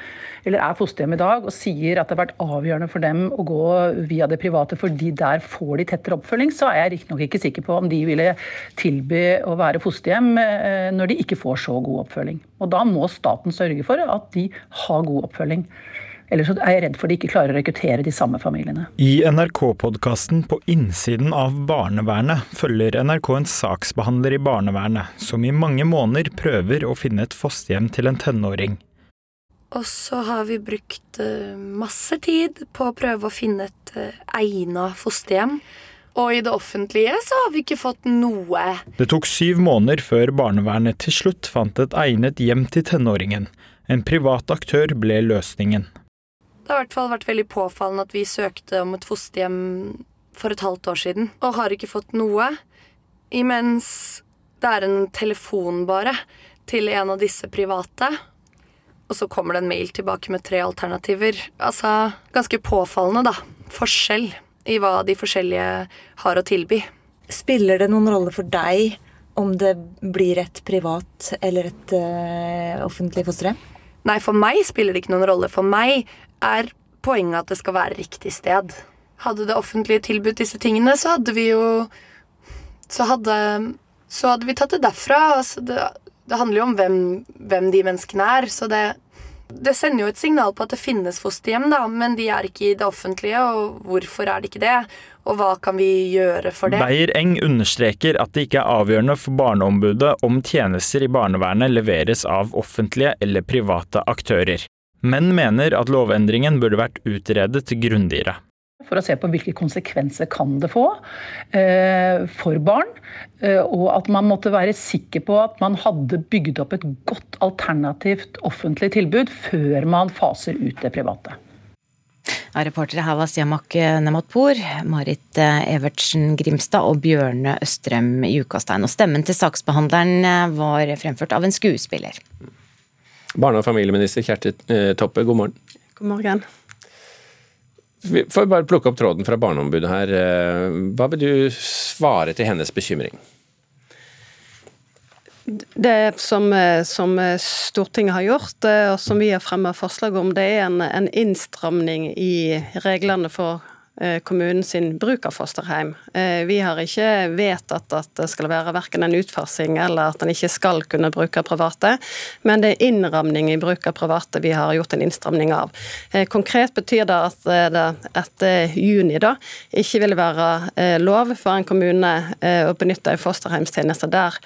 eller er fosterhjem i dag, og sier at det har vært avgjørende for dem å gå via det private fordi der får de tettere oppfølging, så er jeg riktignok ikke sikker på om de ville tilby å være fosterhjem eh, når de ikke får så god oppfølging. Og da må staten sørge for at de har god oppfølging. Ellers er jeg redd for de ikke klarer å rekruttere de samme familiene. I NRK-podkasten På innsiden av barnevernet følger NRK en saksbehandler i barnevernet som i mange måneder prøver å finne et fosterhjem til en tenåring. Og så har vi brukt eh, masse tid på å prøve å finne et eh, egna fosterhjem. Og i det offentlige så har vi ikke fått noe. Det tok syv måneder før barnevernet til slutt fant et egnet hjem til tenåringen. En privat aktør ble løsningen. Det har i hvert fall vært veldig påfallende at vi søkte om et fosterhjem for et halvt år siden, og har ikke fått noe. Imens det er en telefon bare til en av disse private. Og så kommer det en mail tilbake med tre alternativer. Altså ganske påfallende, da. Forskjell i hva de forskjellige har å tilby. Spiller det noen rolle for deg om det blir et privat eller et uh, offentlig fosterhjem? Nei, for meg spiller det ikke noen rolle. For meg er poenget at det skal være riktig sted. Hadde det offentlige tilbudt disse tingene, så hadde vi jo Så hadde, så hadde vi tatt det derfra. Altså det, det, handler jo om hvem, hvem, de menneskene er. Så det, det sender jo et signal på at det finnes fosterhjem, da, men de er ikke i det offentlige. Og hvorfor er det ikke det? Og hva kan vi gjøre for det? Beyer Eng understreker at det ikke er avgjørende for Barneombudet om tjenester i barnevernet leveres av offentlige eller private aktører men mener at lovendringen burde vært utredet grundigere. For å se på hvilke konsekvenser kan det få eh, for barn. Eh, og at man måtte være sikker på at man hadde bygd opp et godt alternativt offentlig tilbud før man faser ut det private. Ja, reportere her var Siamak Nematpour, Marit eh, Evertsen Grimstad og Bjørne Østrem Jukastein. Og stemmen til saksbehandleren eh, var fremført av en skuespiller. Barne- og familieminister Kjersti Toppe, god morgen. God morgen. Vi får bare plukke opp tråden fra Barneombudet her. Eh, hva vil du svare til hennes bekymring? Det som, eh, som, Stortinget har gjort, og som vi har fremmet forslag om, det er en, en innstramning i reglene for Eh, kommunen sin bruk av fosterhjem. Eh, vi har ikke vedtatt at det skal være verken en utfasing eller at en ikke skal kunne bruke private, men det er innramning i bruk av private vi har gjort en innstramning av. Eh, konkret betyr det at det etter juni da ikke vil være lov for en kommune å benytte en fosterhjemstjeneste der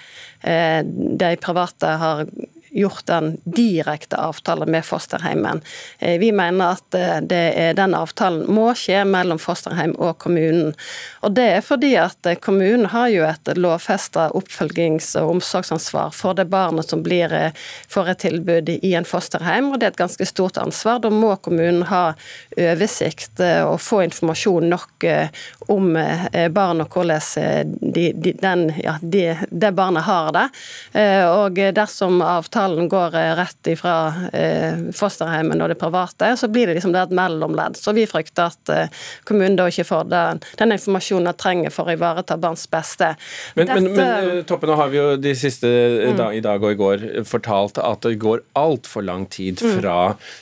de private har gjort en direkte avtale med fosterheimen. Vi mener at er, den avtalen må skje mellom fosterheim og kommunen. Og Det er fordi at kommunen har jo et lovfesta oppfølgings- og omsorgsansvar for det barnet som blir, får et tilbud i en fosterheim, og det er et ganske stort ansvar. Da må kommunen ha oversikt og få informasjon nok om barn og hvordan de, de, den, ja, de, det barnet har det. Og dersom avtalen går rett ifra fosterheimen og det private, så blir det liksom det et mellomledd. Så vi frykter at kommunen da ikke får den, den informasjonen de trenger for å ivareta barns beste. Men, Dette, men, men Toppe, nå har vi jo de siste mm. da, i dag og i går fortalt at det går altfor lang tid mm. fra,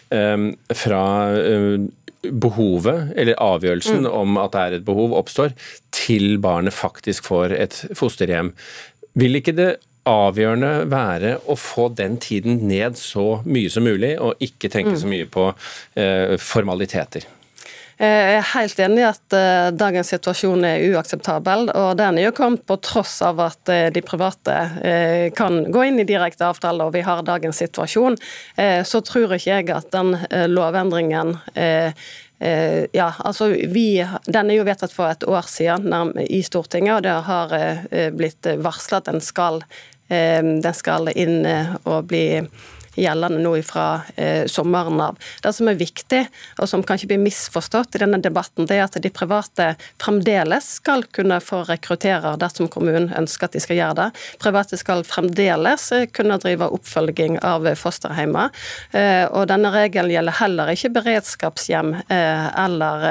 um, fra um, behovet, eller avgjørelsen mm. om at det er et behov, oppstår, til barnet faktisk får et fosterhjem. Vil ikke det avgjørende være å få den tiden ned så mye som mulig, og ikke tenke mm. så mye på eh, formaliteter? Jeg er helt enig i at uh, dagens situasjon er uakseptabel. og Den er jo kommet på tross av at uh, de private kan gå inn i direkte avtale og vi har dagens situasjon. Så tror ikke jeg at den lovendringen ja, altså vi, Den er jo vedtatt for et år siden i Stortinget, og det har blitt varslet at den skal, den skal inn og bli gjeldende nå fra eh, sommeren av. Det som er viktig, og som kanskje blir misforstått i denne debatten, det er at de private fremdeles skal kunne få rekruttere dersom kommunen ønsker at de skal gjøre det. Private skal fremdeles eh, kunne drive oppfølging av fosterhjemmer. Eh, og denne regelen gjelder heller ikke beredskapshjem eh, eller,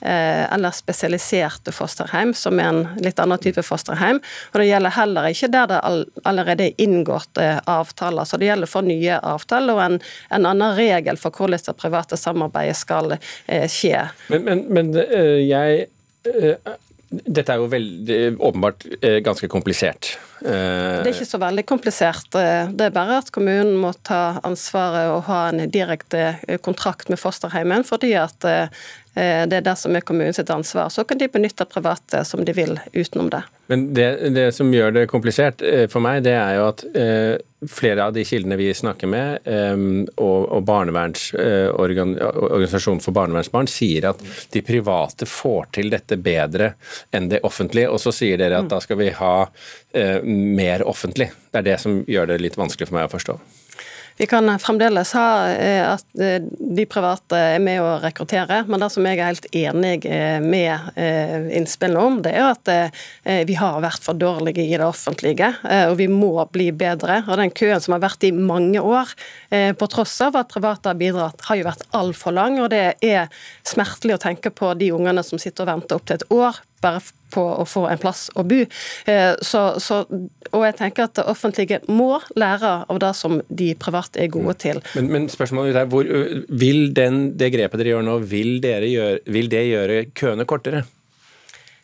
eh, eller spesialiserte fosterhjem, som er en litt annen type fosterhjem. Og det gjelder heller ikke der det allerede er inngått eh, avtaler. Så det gjelder for nye avtale og en, en annen regel for hvordan det private samarbeidet skal eh, skje. Men, men, men øh, jeg øh, dette er jo veldig, åpenbart eh, ganske komplisert. Det er ikke så veldig komplisert. Det er bare at kommunen må ta ansvaret og ha en direkte kontrakt med fosterheimen, fordi at det er det som er kommunens ansvar. Så kan de benytte private som de vil utenom det. Men det, det som gjør det komplisert for meg, det er jo at flere av de kildene vi snakker med, og, og Organisasjonen for barnevernsbarn, sier at de private får til dette bedre enn det offentlige. Og så sier dere at da skal vi ha eh, mer offentlig. Det er det som gjør det litt vanskelig for meg å forstå. Vi kan fremdeles ha eh, at eh, de private er med å rekruttere, men det som jeg er helt enig eh, med innspillene om, det er at vi har vært for dårlige i det offentlige, og vi må bli bedre. Og Den køen som har vært i mange år, på tross av at private har bidratt, har jo vært altfor lang. og Det er smertelig å tenke på de ungene som sitter og venter opptil et år bare på å få en plass å bo. Eh, så, så, og jeg tenker at det offentlige må lære av det som de private er gode til. Men, men spørsmålet er, hvor, vil den, det grepet dere gjør nå, vil, gjøre, vil det gjøre køene kortere?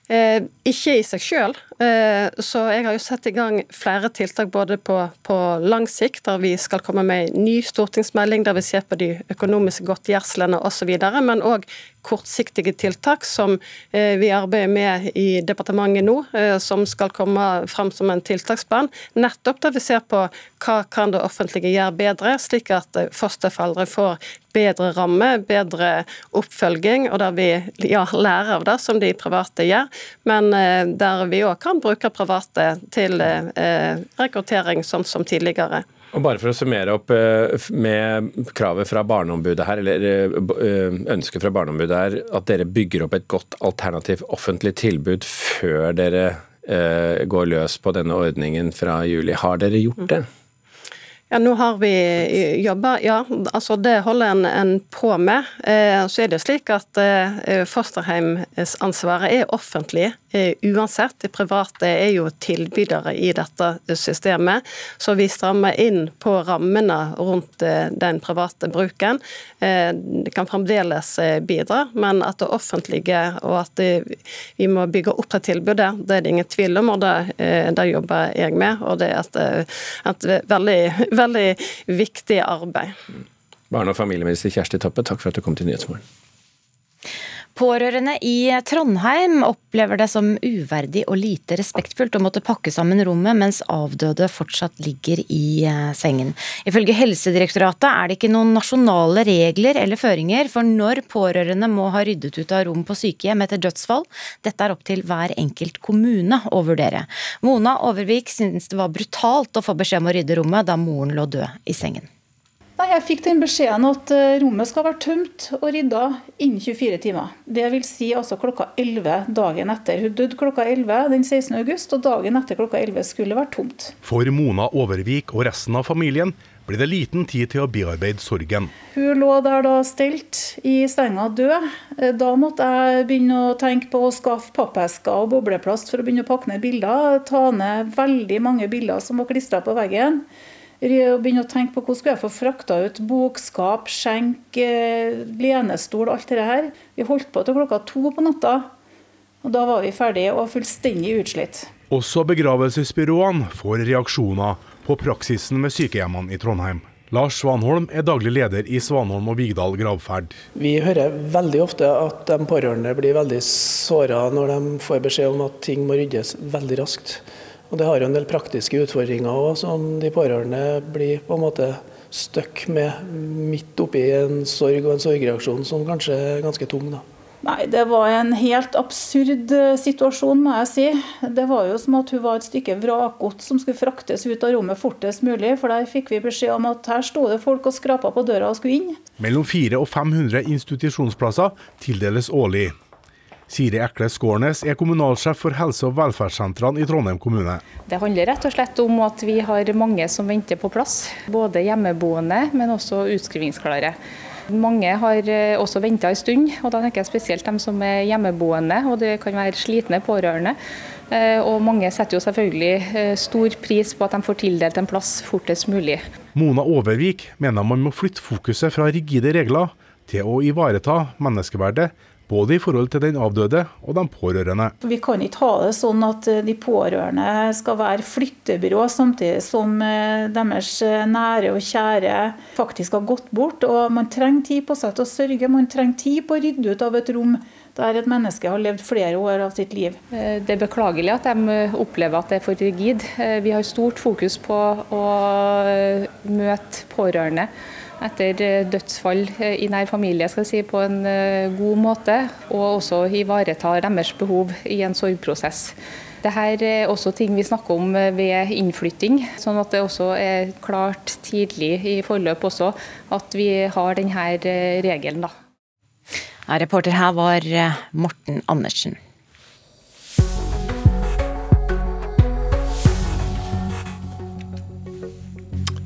Eh, ikke i seg sjøl. Eh, så jeg har jo satt i gang flere tiltak både på, på, lang sikt, der vi skal komme med en ny stortingsmelding der vi ser på de økonomiske godtgjørslene osv., men òg kortsiktige tiltak som eh, vi arbeider med i departementet nå, eh, som skal komme fram som en tiltaksplan. Nettopp der vi ser på hva kan det offentlige gjøre bedre, slik at fosterforeldre får bedre ramme, bedre oppfølging, og der vi ja, lærer av det, som de private gjør. Men der vi òg kan bruke private til rekruttering, sånn som tidligere. Og bare for å summere opp eh, med kravet fra Barneombudet her, eller eh, ønsket fra Barneombudet her, at dere bygger opp et godt alternativt offentlig tilbud før dere eh, går løs på denne ordningen fra juli. Har dere gjort det? Ja, nå har vi jobba, ja. Altså det holder en, en på med. Eh, så er det slik at eh, fosterheimsansvaret er offentlig eh, uansett. De private er jo tilbydere i dette systemet. Så vi strammer inn på rammene rundt eh, den private bruken. Eh, det kan fremdeles eh, bidra, men at det offentlige og at vi må bygge opp det tilbudet, det er det ingen tvil om, og det, det jobber jeg med. Og det er et, et veldig veldig viktig arbeid. Barne- og familieminister Kjersti Toppe, takk for at du kom til Nyhetsmorgen. Pårørende i Trondheim opplever det som uverdig og lite respektfullt å måtte pakke sammen rommet mens avdøde fortsatt ligger i eh, sengen. Ifølge Helsedirektoratet er det ikke noen nasjonale regler eller føringer for når pårørende må ha ryddet ut av rom på sykehjem etter dødsfall. Dette er opp til hver enkelt kommune å vurdere. Mona Overvik synes det var brutalt å få beskjed om å rydde rommet da moren lå død i sengen. Nei, Jeg fikk den beskjeden at eh, rommet skal være tømt og rydda innen 24 timer. Det vil si altså klokka 11 dagen etter. Hun døde klokka 11 den 16. august, og dagen etter klokka 11 skulle vært tomt. For Mona Overvik og resten av familien ble det liten tid til å bearbeide sorgen. Hun lå der da stelt i senga død. Eh, Da måtte jeg begynne å tenke på å skaffe pappesker og bobleplast for å begynne å pakke ned bilder. Ta ned veldig mange bilder som var klistra på veggen. Begynne å tenke på hvordan skulle jeg få frakta ut bokskap, skjenk, eh, lenestol, alt det her. Vi holdt på til klokka to på natta. Og da var vi ferdige og fullstendig utslitt. Også begravelsesbyråene får reaksjoner på praksisen ved sykehjemmene i Trondheim. Lars Svanholm er daglig leder i Svanholm og Vigdal gravferd. Vi hører veldig ofte at de pårørende blir veldig såra når de får beskjed om at ting må ryddes veldig raskt. Og Det har jo en del praktiske utfordringer òg, som de pårørende blir på en måte stuck med midt oppi en sorg og en sorgreaksjon som kanskje er ganske tung. da. Nei, det var en helt absurd eh, situasjon, må jeg si. Det var jo som at hun var et stykke vrakgods som skulle fraktes ut av rommet fortest mulig. For der fikk vi beskjed om at her sto det folk og skrapa på døra og skulle inn. Mellom 400 og 500 institusjonsplasser tildeles årlig. Siri Ekle Skårnes er kommunalsjef for helse- og velferdssentrene i Trondheim kommune. Det handler rett og slett om at vi har mange som venter på plass. Både hjemmeboende, men også utskrivingsklare. Mange har eh, også venta en stund, og da tenker jeg spesielt dem som er hjemmeboende. og Det kan være slitne pårørende. Eh, Og mange setter jo selvfølgelig eh, stor pris på at de får tildelt en plass fortest mulig. Mona Overvik mener man må flytte fokuset fra rigide regler til å ivareta menneskeverdet, både i forhold til den avdøde og de pårørende. Vi kan ikke ha det sånn at eh, de pårørende skal være flyttebyrå, samtidig som eh, deres eh, nære og kjære faktisk har gått bort. Og Man trenger tid på seg til å sørge, man trenger tid på å rydde ut av et rom der et menneske har levd flere år av sitt liv. Det er beklagelig at de opplever at det er for rigid. Vi har stort fokus på å møte pårørende etter eh, dødsfall eh, i nær familie skal jeg si, på en eh, god måte, og også ivareta deres behov i en sorgprosess. Dette er også ting vi snakker om ved innflytting, sånn at det også er klart tidlig i forløp også at vi har denne regelen. da. Ja, reporter her var Morten Andersen.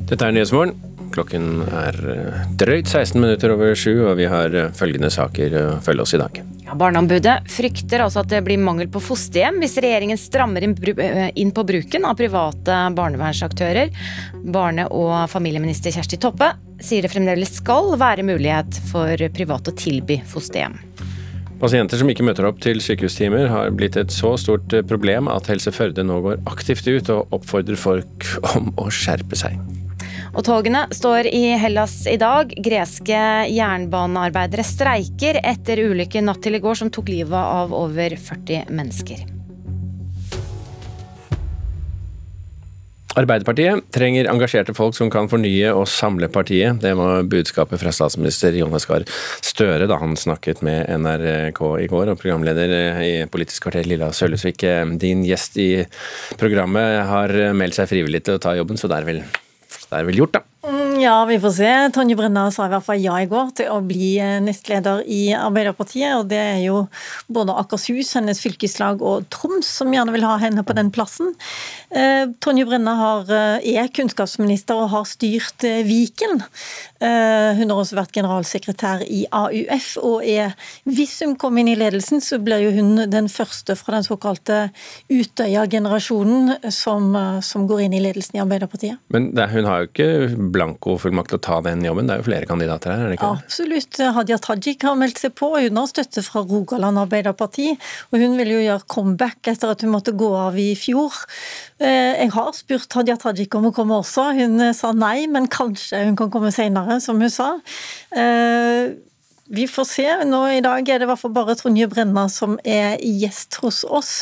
Dette er Nyhetsmorgen. Klokken er eh, drøyt 16 minutter over sju, og vi har eh, følgende saker å følge oss i dag. Ja, Barneombudet frykter altså at det blir mangel på fosterhjem hvis regjeringen strammer inn, eh, på bruken av private barnevernsaktører. Barne- og familieminister Kjersti Toppe sier det fremdeles skal være mulighet for private å tilby fosterhjem. Pasienter som ikke møter opp til sykehustimer har blitt et så stort eh, problem at Helse Førde nå går aktivt ut og oppfordrer folk om å skjerpe seg. Og togene står i Hellas i dag. Greske jernbanearbeidere streiker etter ulykken natt til i går som tok livet av over 40 mennesker. Arbeiderpartiet trenger engasjerte folk som kan fornye og samle partiet. Det var budskapet fra statsminister Jonas Gahr Støre da han snakket med NRK i går. Og programleder i Politisk kvarter Lilla Sølvesvik, din gjest i programmet har meldt seg frivillig til å ta jobben, så det er vel, det er vel gjort, da. Mm, Ja, vi får se. Tonje Brenna sa i hvert fall ja i går til å bli eh, nestleder i Arbeiderpartiet. Og det er jo både Akershus, hennes fylkeslag og Troms som gjerne vil ha henne på den plassen. Eh, Tonje Brenna har, eh, er kunnskapsminister og har styrt Viken. Hun har også vært generalsekretær i AUF, og er, hvis hun kommer inn i ledelsen, så blir jo hun den første fra den såkalte Utøya-generasjonen som, som går inn i ledelsen i Arbeiderpartiet. Men det, hun har jo ikke blankofullmakt til å ta den jobben. Det er jo flere kandidater her, er det ikke? Absolutt. Hadia Tajik har meldt seg på. Hun har støtte fra Rogaland Arbeiderparti. Og hun vil jo gjøre comeback etter at hun måtte gå av i fjor. Eh, Jeg har spurt Hadia Tajik om å komme også. Hun eh, sa nei, men kanskje hun kan komme senere, som hun sa. Vi får se. Nå i dag er det i hvert fall bare Tonje Brenna som er gjest hos oss.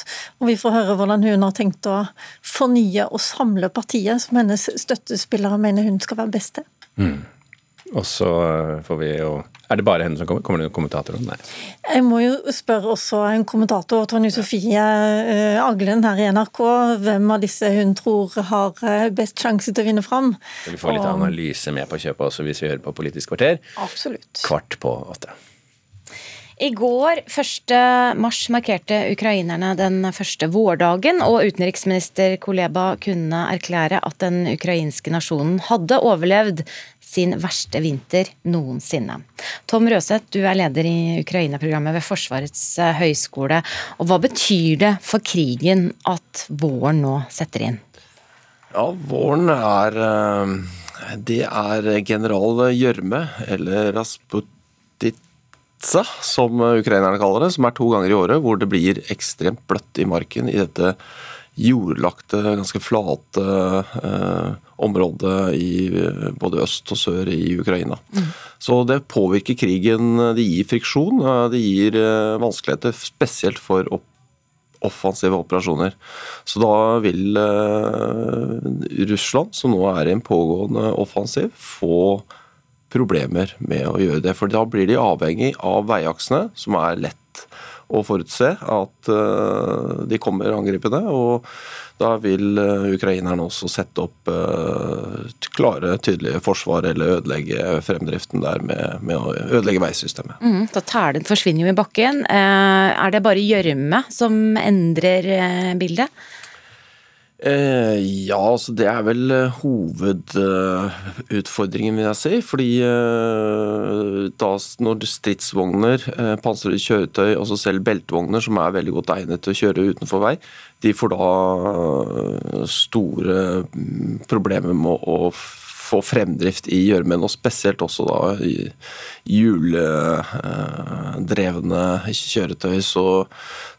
Og vi får høre hvordan hun har tenkt å fornye og samle partiet som hennes støttespillere mener hun skal være best til. Mm. Og så eh, får vi jo Er det bare henne som kommer? Kommer det noen kommentatorer? Nei. Jeg må jo spørre også en kommentator, Tonje Sofie eh, Aglen her i NRK, hvem av disse hun tror har eh, best sjanse til å vinne fram. Vi får litt analyse med på kjøpet også hvis vi hører på Politisk kvarter. Absolutt. Kvart på åtte. I går, 1. mars, markerte ukrainerne den første vårdagen, og utenriksminister Koleba kunne erklære at den ukrainske nasjonen hadde overlevd sin verste vinter noensinne. Tom Røseth, du er leder i Ukraina-programmet ved Forsvarets eh, høgskole. Og hva betyr det for krigen at våren nå setter inn? Ja, våren er eh, Det er general Gjørme, eller Rasputitsa, som ukrainerne kaller det, som er to ganger i året, hvor det blir ekstremt bløtt i marken i dette jordlagte, ganske flate eh, området i eh, både øst og sør i Ukraina. Mm. Så det påvirker krigen. Det gir friksjon. Det gir eh, vanskeligheter, spesielt for opp offensive operasjoner. Så da vil eh, Russland, som nå er i en pågående offensiv, få problemer med å gjøre det. For da blir de avhengig av veiaksene, som er lett å forutse at uh, de kommer angripende. og da vil uh, ukrainerne også sette opp uh, klare, tydelige forsvar eller ødelegge fremdriften der med, med å ødelegge veisystemet. Mm, da tælen forsvinner jo i bakken. er det bare gjørme som endrer bildet? Eh, ja, altså det er vel eh, hovedutfordringen, vil jeg si. Fordi eh, da når stridsvogner, eh, pansrede kjøretøy, altså selv beltevogner, som er veldig godt egnet til å kjøre utenfor vei, de får da eh, store mm, problemer med å få fremdrift i gjørmen, og spesielt også da hjuldrevne kjøretøy. Så,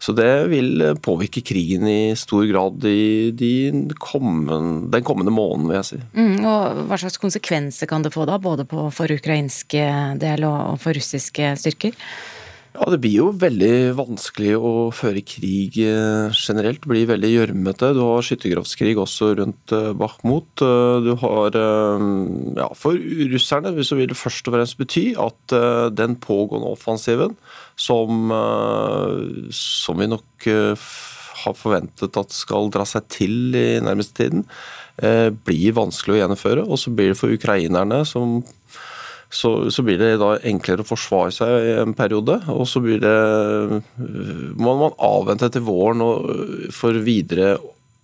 så, det vil påvirke krigen i stor grad i de kommende, den kommende måneden, vil jeg si. Mm, og Hva slags konsekvenser kan det få da, både på, for ukrainske del og for russiske styrker? Ja, Det blir jo veldig vanskelig å føre krig eh, generelt. Det blir veldig gjørmete. Du har skyttergravskrig også rundt eh, Bakhmut. Eh, du har ja, For russerne så vil det først og fremst bety at den pågående offensiven, som, som vi nok har forventet at skal dra seg til i nærmeste tiden, blir vanskelig å gjennomføre. Og så blir det for ukrainerne, som så, så, blir det da enklere å forsvare seg i en periode. Og så blir det må man avvente til våren for videre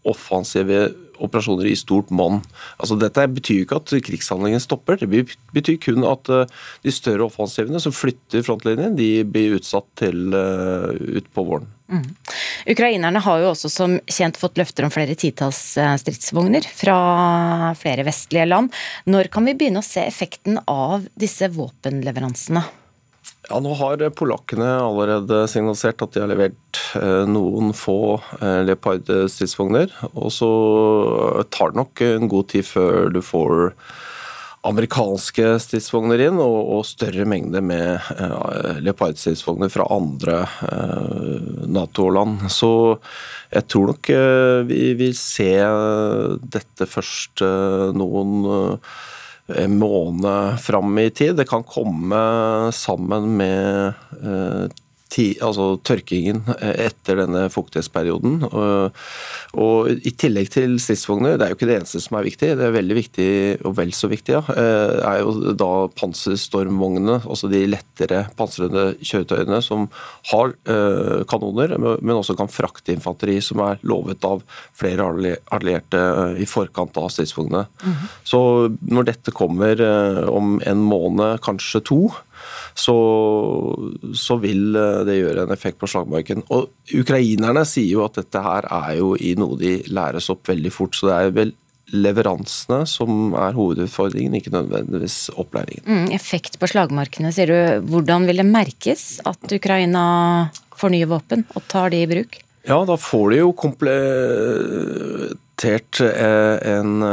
offensive operasjoner i stort monn. Altså, dette betyr ikke at krigshandlingen stopper, det betyr kun at uh, de større offensivene som flytter frontlinjen, de blir utsatt til utpå våren. Mm. Ukrainerne har jo også som kjent fått løfter om flere titalls eh, stridsvogner fra flere vestlige land. Når kan vi begynne å se effekten av disse våpenleveransene? Ja, Nå har polakkene allerede signalisert at de har levert eh, noen få eh, Leopard-stridsvogner. Og så tar det nok en god tid før du får amerikanske stridsvogner inn, og, og større mengder med uh, Leopard-stridsvogner fra andre uh, Nato-land. Så jeg tror nok uh, vi vil se dette først noen en måned fram i tid. Det kan komme sammen med altså tørkingen eh, etter denne fuktighetsperioden. Og, og, I tillegg til stridsvogner, det er jo ikke det eneste som er viktig, det er veldig viktig, og vel så viktig, ja, eh, er jo da panserstormvognene, altså de lettere pansrede kjøretøyene som har eh, kanoner, men også kan frakte infanteri, som er lovet av flere allierte i forkant av stridsvognene. Mm -hmm. Så når dette kommer om en måned, kanskje to, så, så, vil eh, det gjøre en effekt på slagmarken. Og Ukrainerne sier jo at dette her er jo i noe de læres opp veldig fort. så det er vel leveransene som er hovedutfordringen, ikke nødvendigvis opplæringen. Mm, effekt på slagmarkene, sier du. Hvordan vil det merkes at Ukraina får nye våpen og tar de i bruk? Ja, da får de jo komple implementert en,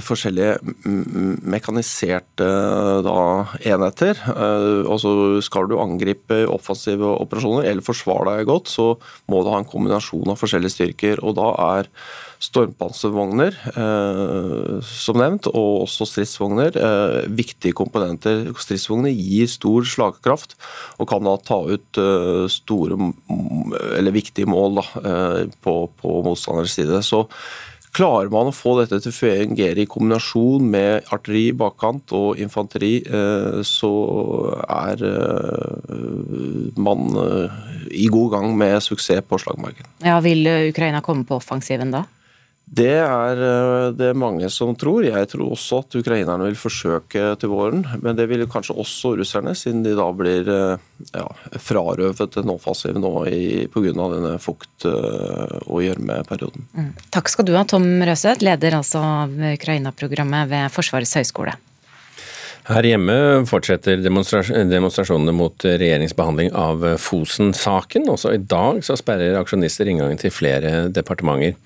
forskjellige mekaniserte da, enheter. Og så skal du angripe offensive operasjoner eller forsvare deg godt, så må du ha en kombinasjon av forskjellige styrker. og da er stormpanservogner, eh, som nevnt, og også stridsvogner. Eh, viktige komponenter. Stridsvogner gir stor slagkraft og kan da ta ut eh, store, eller viktige mål da, eh, på, på motstanders side. Så Klarer man å få dette til å fungere i kombinasjon med artilleri i bakkant og infanteri, eh, så er eh, man i god gang med suksess på slagmarken. Ja, Vil Ukraina komme på offensiven da? Det er eh, det mange som tror. Jeg tror også at ukrainerne vil forsøke til våren. Men det vil kanskje også russerne, siden de da blir eh, ja, frarøvet en offensiv nå pga. denne fukt- eh, og gjørmeperioden. Mm. Takk skal du ha, Tom Røseth, leder altså av Ukraina-programmet ved Forsvarets høgskole. Her hjemme fortsetter demonstrasjonene mot regjeringens behandling av Fosen-saken. Også i dag så sperrer aksjonister inngangen til flere departementer.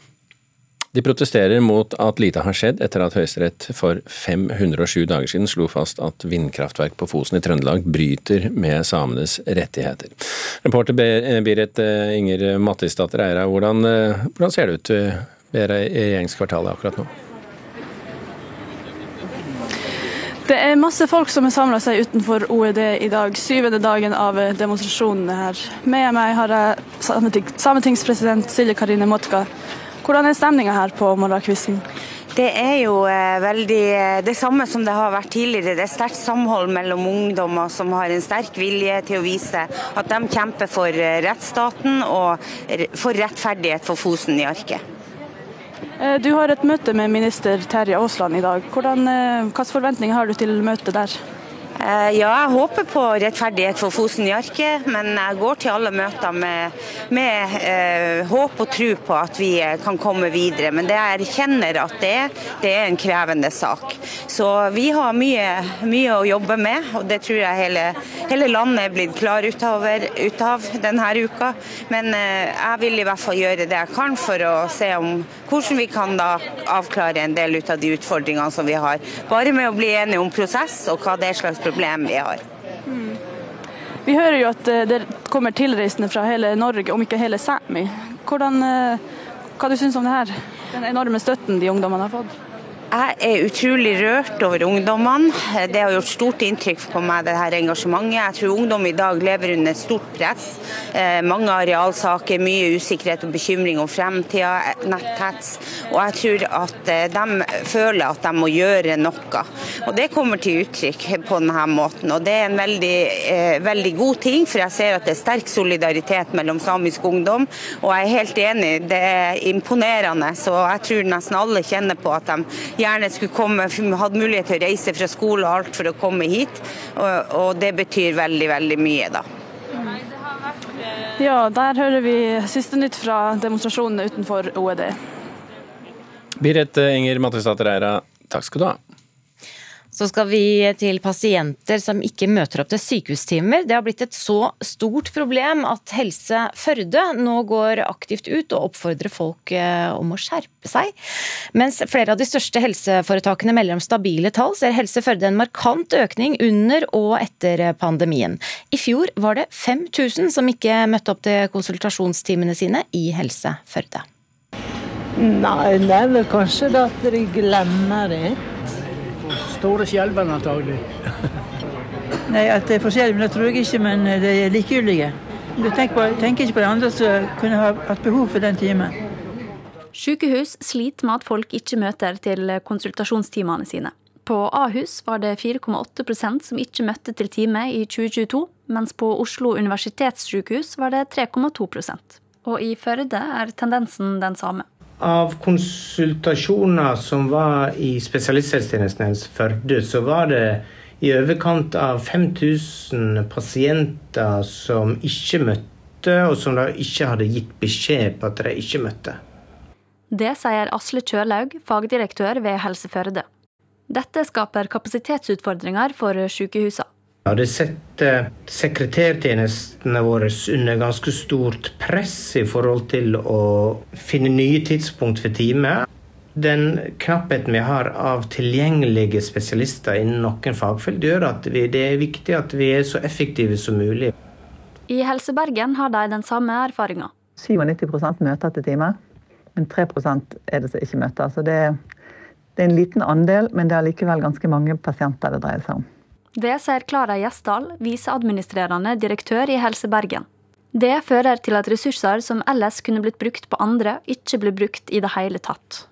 De protesterer mot at lite har skjedd etter at Høyesterett for 507 dager siden slo fast at vindkraftverk på Fosen i Trøndelag bryter med samenes rettigheter. Reporter Berit eh, Inger Mattisdatter Eira, hvordan, eh, hvordan ser det ut ved regjeringskvartalet akkurat nå? Det er masse folk som har samla seg utenfor OED i dag, syvende dagen av demonstrasjonene her. Med meg har jeg sametingspresident Silje Karine Motka. Hvordan er stemninga her på morgenkvisten? Det er jo eh, veldig eh, det samme som det har vært tidligere. Det er sterkt samhold mellom ungdommer som har en sterk vilje til å vise at de kjemper for eh, rettsstaten og for rettferdighet for Fosen i arket. Du har et møte med minister Terje Aasland i dag. Hvordan, hvilke forventninger har du til møtet der? Eh, ja, jeg håper på rettferdighet for Fosen i arket, men jeg går til alle møter med, med eh, håp og tro på at vi eh, kan komme videre. Men det jeg erkjenner at det er, det er en krevende sak. Så vi har mye, mye å jobbe med, og det tror jeg hele, hele landet er blitt klar ut av, ut av denne uka. Men eh, jeg vil i hvert fall gjøre det jeg kan for å se om hvordan vi kan da avklare en del ut av de utfordringene som vi har. Bare med å bli enige om prosess og hva det slags problem vi har. Mm. Vi hører jo at eh, det kommer tilreisende fra hele Norge, om ikke hele Sámi. Hvordan, eh, hva du syns om det her? Den enorme støtten de ungdommene har fått? Jeg er utrolig rørt over ungdommene. Det har gjort stort inntrykk på meg, det her engasjementet. Jeg tror ungdom i dag lever under stort press. Eh, mange arealsaker, mye usikkerhet og bekymring om fremtida, netthets. Og jeg tror at eh, de føler at de må gjøre noe. Og Det kommer til uttrykk på denne måten. Og Det er en veldig, eh, veldig god ting, for jeg ser at det er sterk solidaritet mellom samisk ungdom. Og jeg er helt enig, det er imponerende. Så jeg tror nesten alle kjenner på at de gjerne skulle komme, hadde mulighet til å reise fra skole og alt for å komme hit. Og, og det betyr veldig, veldig mye, da. Ja, der hører vi siste nytt fra demonstrasjonene utenfor OED. Birette Enger Mattisdatter Eira, takk skal du ha. Så skal vi til pasienter som ikke møter opp til sykehustimer. Det har blitt et så stort problem at Helse Førde nå går aktivt ut og oppfordrer folk eh, om å skjerpe seg. Mens flere av de største helseforetakene melder om stabile tall, ser Helse Førde en markant økning under og etter pandemien. I fjor var det 5000 som ikke møtte opp til konsultasjonstimene sine i Helse Førde. Nei, det er vel kanskje det at de glemmer det. Store skjelven antagelig. Nei, At det er forskjellig, men det tror jeg ikke, men det er likegyldige. Du tenker, på, tenker ikke på de andre som kunne ha hatt behov for den timen. Sykehus sliter med at folk ikke møter til konsultasjonstimene sine. På Ahus var det 4,8% som ikke møtte til time i 2022, mens på Oslo universitetssykehus var det 3,2% Og i Førde er tendensen den samme. Av konsultasjoner som var i spesialisthelsetjenesten Førde, så var det i overkant av 5000 pasienter som ikke møtte, og som da ikke hadde gitt beskjed på at de ikke møtte. Det sier Asle Kjølaug, fagdirektør ved Helse Førde. Dette skaper kapasitetsutfordringer for sykehusene. Det setter sekretærtjenestene våre under ganske stort press i forhold til å finne nye tidspunkt for time. Den knappheten vi har av tilgjengelige spesialister innen noen fagfelt, gjør at vi, det er viktig at vi er så effektive som mulig. I Helse Bergen har de den samme erfaringa. 97% møter til time, men 3% er det som ikke møter. Så det, det er en liten andel, men det er likevel ganske mange pasienter det dreier seg om. Det sier Klara Gjesdal, viseadministrerende direktør i Helse Bergen. Det fører til at ressurser som ellers kunne blitt brukt på andre, ikke blir brukt i det hele tatt.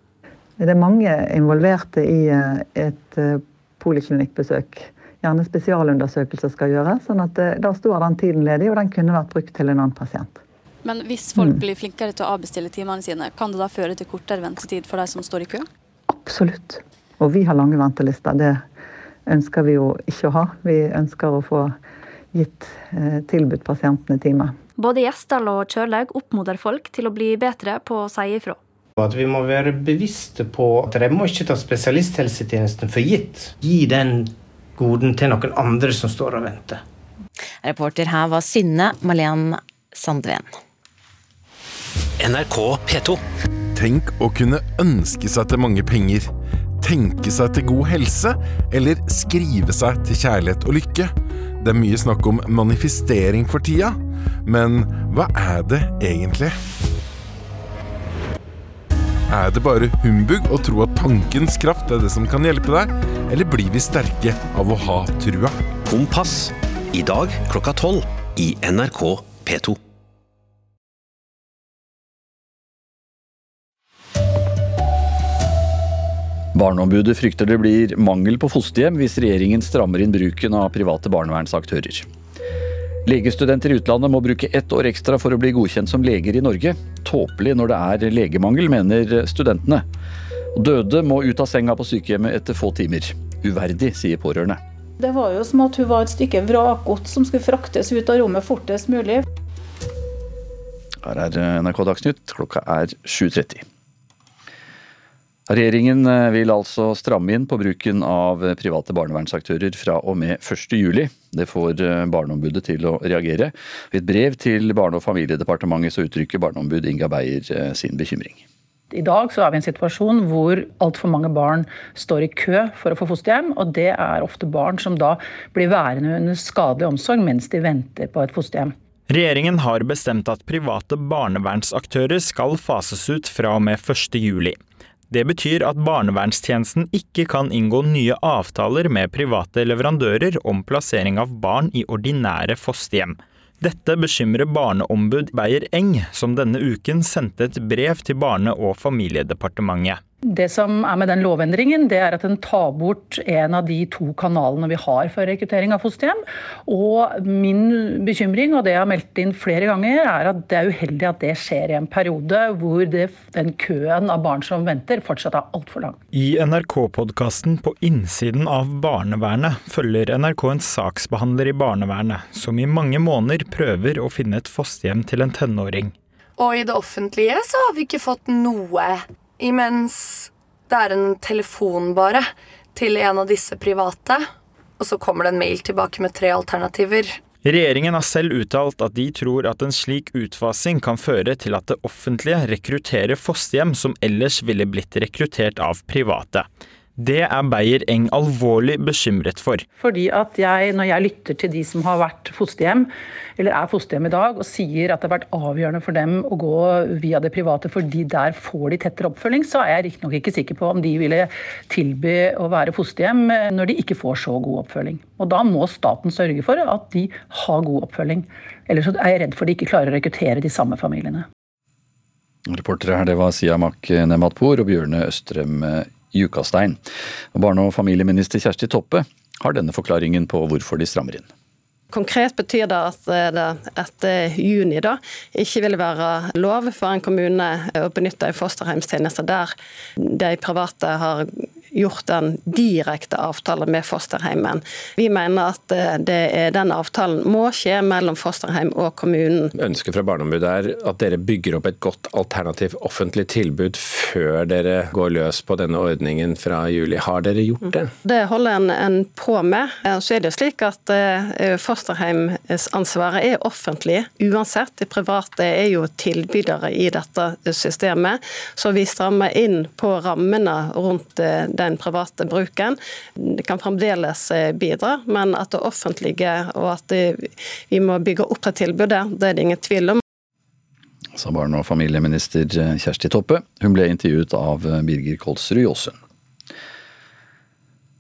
Det er mange involverte i eh, et eh, poliklinikkbesøk. Gjerne spesialundersøkelser skal gjøres. sånn at eh, Da står den tiden ledig, og den kunne vært brukt til en annen pasient. Men hvis folk blir flinkere til å avbestille timene sine, kan det da føre til kortere ventetid for de som står i kø? Absolutt. Og vi har lange ventelister. Det ønsker vi jo ikke å ha. Vi ønsker å få gitt eh, tilbudt pasientene timer. Både Gjesdal og Kjørlaug oppmoder folk til å bli bedre på å si ifra. At vi må være bevisste på at de må ikke ta spesialisthelsetjenesten for gitt. Gi den goden til noen andre som står og venter. Reporter her var Synne Malene Sandven. NRK P2. Tenk å kunne ønske seg til mange penger tenke seg til god helse, eller skrive seg til kjærlighet og lykke. Det er mye snakk om manifestering for tida, men hva er det egentlig? Er det bare humbug å tro at tankens kraft er det som kan hjelpe deg, eller blir vi sterke av å ha trua? Kompass, i dag klokka tolv i NRK P2. Barneombudet frykter det blir mangel på fosterhjem hvis regjeringen strammer inn bruken av private barnevernsaktører. Legestudenter i utlandet må bruke ett år ekstra for å bli godkjent som leger i Norge. Tåpelig når det er legemangel, mener studentene. Døde må ut av senga på sykehjemmet etter få timer. Uverdig, sier pårørende. Det var jo som at hun var et stykke vrakgods som skulle fraktes ut av rommet fortest mulig. Her er NRK Dagsnytt, klokka er 7.30. Regjeringen eh, vil altså stramme inn på bruken av private barnevernsaktører fra og med 1.7. Det får eh, Barneombudet til å reagere. I et brev til Barne- og familiedepartementet så uttrykker barneombud Inga Beyer eh, sin bekymring. I dag så er vi i en situasjon hvor altfor mange barn står i kø for å få fosterhjem. Og det er ofte barn som da blir værende under skadelig omsorg mens de venter på et fosterhjem. Regjeringen har bestemt at private barnevernsaktører skal fases ut fra og med 1.7. Det betyr at barnevernstjenesten ikke kan inngå nye avtaler med private leverandører om plassering av barn i ordinære fosterhjem. Dette bekymrer barneombud Beyer Eng, som denne uken sendte et brev til Barne- og familiedepartementet. Det som er med den lovendringen, det er at den tar bort en av de to kanalene vi har for rekruttering av fosterhjem. Og min bekymring, og det jeg har meldt inn flere ganger, er at det er uheldig at det skjer i en periode hvor det, den køen av barn som venter, fortsatt er altfor lang. I NRK-podkasten På innsiden av barnevernet følger NRK en saksbehandler i barnevernet som i mange måneder prøver å finne et fosterhjem til en tenåring. Og i det offentlige så har vi ikke fått noe Imens det er en telefon bare til en av disse private, og så kommer det en mail tilbake med tre alternativer. Regjeringen har selv uttalt at de tror at en slik utfasing kan føre til at det offentlige rekrutterer fosterhjem som ellers ville blitt rekruttert av private. Det er Beyer Eng alvorlig bekymret for. Fordi at jeg, Når jeg lytter til de som har vært fosterhjem, eller er fosterhjem i dag, og sier at det har vært avgjørende for dem å gå via det private fordi der får de tettere oppfølging, så er jeg riktignok ikke sikker på om de ville tilby å være fosterhjem når de ikke får så god oppfølging. Og Da må staten sørge for at de har god oppfølging. Ellers er jeg redd for de ikke klarer å rekruttere de samme familiene. Reportere her det var Siamak Nematpour og Bjørne Østrem Jukastein. Barne- og familieminister Kjersti Toppe har denne forklaringen på hvorfor de strammer inn. Konkret betyr det at det etter juni da ikke vil være lov for en kommune å benytte en fosterhjemstjeneste der de private har gjort en direkte avtale med fosterheimen. Vi mener at eh, det er, den avtalen må skje mellom fosterheim og kommunen. Ønsket fra Barneombudet er at dere bygger opp et godt alternativ offentlig tilbud før dere går løs på denne ordningen fra juli. Har dere gjort det? Det holder en, en på med. Så er det slik at eh, fosterheimsansvaret er offentlig uansett. De private er jo tilbydere i dette systemet. Så vi strammer inn på rammene rundt eh, den private bruken. Det kan fremdeles eh, bidra, men at det offentlige og at vi må bygge opp det tilbudet, det er det ingen tvil om. Sa barne- og familieminister Kjersti Toppe. Hun ble intervjuet av Birger Kolsrud Jåsund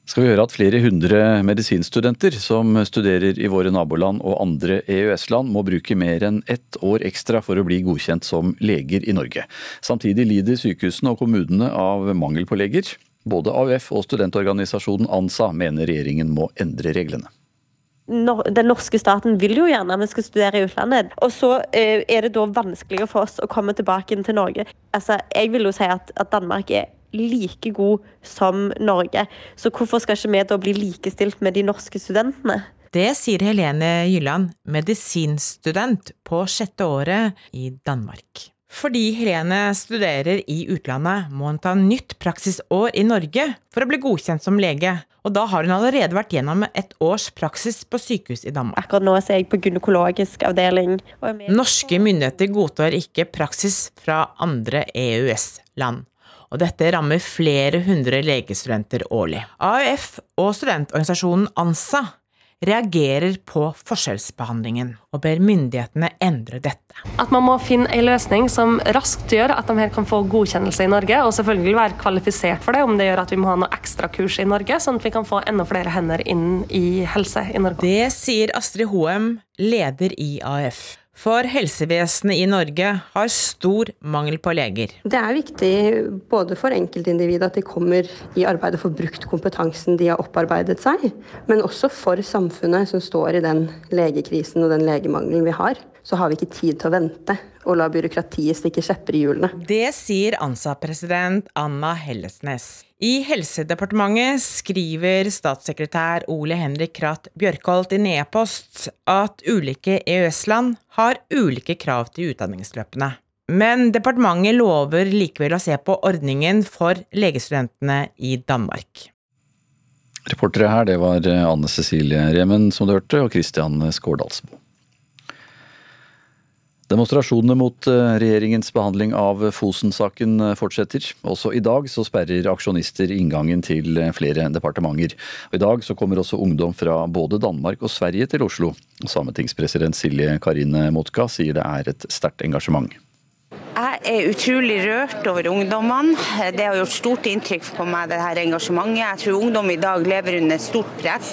skal vi høre at flere hundre medisinstudenter som studerer i våre naboland og andre EØS-land, må bruke mer enn ett år ekstra for å bli godkjent som leger i Norge. Samtidig lider sykehusene og kommunene av mangel på leger. Både AUF og studentorganisasjonen ANSA mener regjeringen må endre reglene den norske staten vil jo gjerne at vi skal studere i utlandet. Og så eh, er det da vanskeligere for oss å komme tilbake til Norge. Altså, jeg vil jo si at, at Danmark er like god som Norge. Så hvorfor skal ikke vi da bli likestilt med de norske studentene? Det sier Helene Jylland, medisinstudent på sjette året i Danmark. Fordi Helene studerer i utlandet, må hun ta nytt praksisår i Norge for å bli godkjent som lege. Og da har hun allerede vært gjennom et års praksis på sykehus i Danmark. Akkurat nå er jeg på gynekologisk avdeling. Norske myndigheter godtar ikke praksis fra andre EØS-land og dette rammer flere hundre legestudenter årlig. AUF og studentorganisasjonen ANSA reagerer på forskjellsbehandlingen og ber myndighetene endre dette. At man må finne en løsning som raskt gjør at de her kan få godkjennelse i Norge, og selvfølgelig være kvalifisert for det, om det gjør at vi må ha noe ekstra kurs i Norge, sånn at vi kan få enda flere hender inn i helse i Norge. Det sier Astrid Hoem, leder i AF. For helsevesenet i Norge har stor mangel på leger. Det er viktig både for enkeltindividet at de kommer i arbeid og får brukt kompetansen de har opparbeidet seg, men også for samfunnet som står i den legekrisen og den legemangelen vi har så har vi ikke tid til å vente og la byråkratiet stikke kjepper i hjulene. Det sier ANSA-president Anna Hellesnes. I Helsedepartementet skriver statssekretær Ole Henrik Kratt Bjørkholt i nedpost at ulike EØS-land har ulike krav til utdanningsløpene. Men departementet lover likevel å se på ordningen for legestudentene i Danmark. Reportere her, det var Anne Cecilie Remen, som du hørte, og Christian Skårdalsmo. Demonstrasjonene mot eh, regjeringens behandling av Fosen-saken eh, fortsetter. Også i dag så sperrer aksjonister inngangen til eh, flere departementer. Og I dag så kommer også ungdom fra både Danmark og Sverige til Oslo. Sametingspresident Silje Karine Motka sier det er et sterkt engasjement. Jeg er utrolig rørt over ungdommene. Det har gjort stort inntrykk på meg, det her engasjementet. Jeg tror ungdom i dag lever under stort press.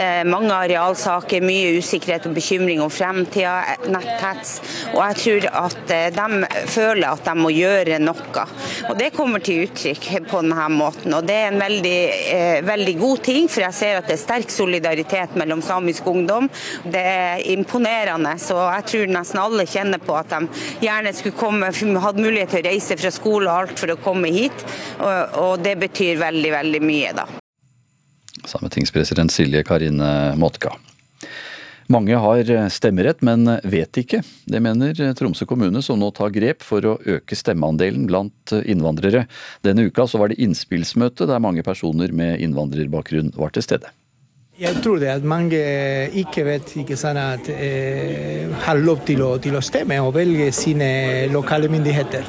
Eh, mange arealsaker, mye usikkerhet og bekymring om fremtida, netthets. Og jeg tror at eh, de føler at de må gjøre noe. Og Det kommer til uttrykk på denne måten. Og Det er en veldig, eh, veldig god ting, for jeg ser at det er sterk solidaritet mellom samisk ungdom. Det er imponerende. Så jeg tror nesten alle kjenner på at de gjerne skulle komme hatt mulighet til å reise fra skole og alt for å komme hit. Og, og det betyr veldig, veldig mye, da. Sametingspresident Silje Karine Motka. Mange har stemmerett, men vet ikke. Det mener Tromsø kommune, som nå tar grep for å øke stemmeandelen blant innvandrere. Denne uka var det innspillsmøte der mange personer med innvandrerbakgrunn var til stede. Jeg tror det at mange ikke vet ikke sant, at eh, har lov til å, til å stemme og velge sine lokale myndigheter.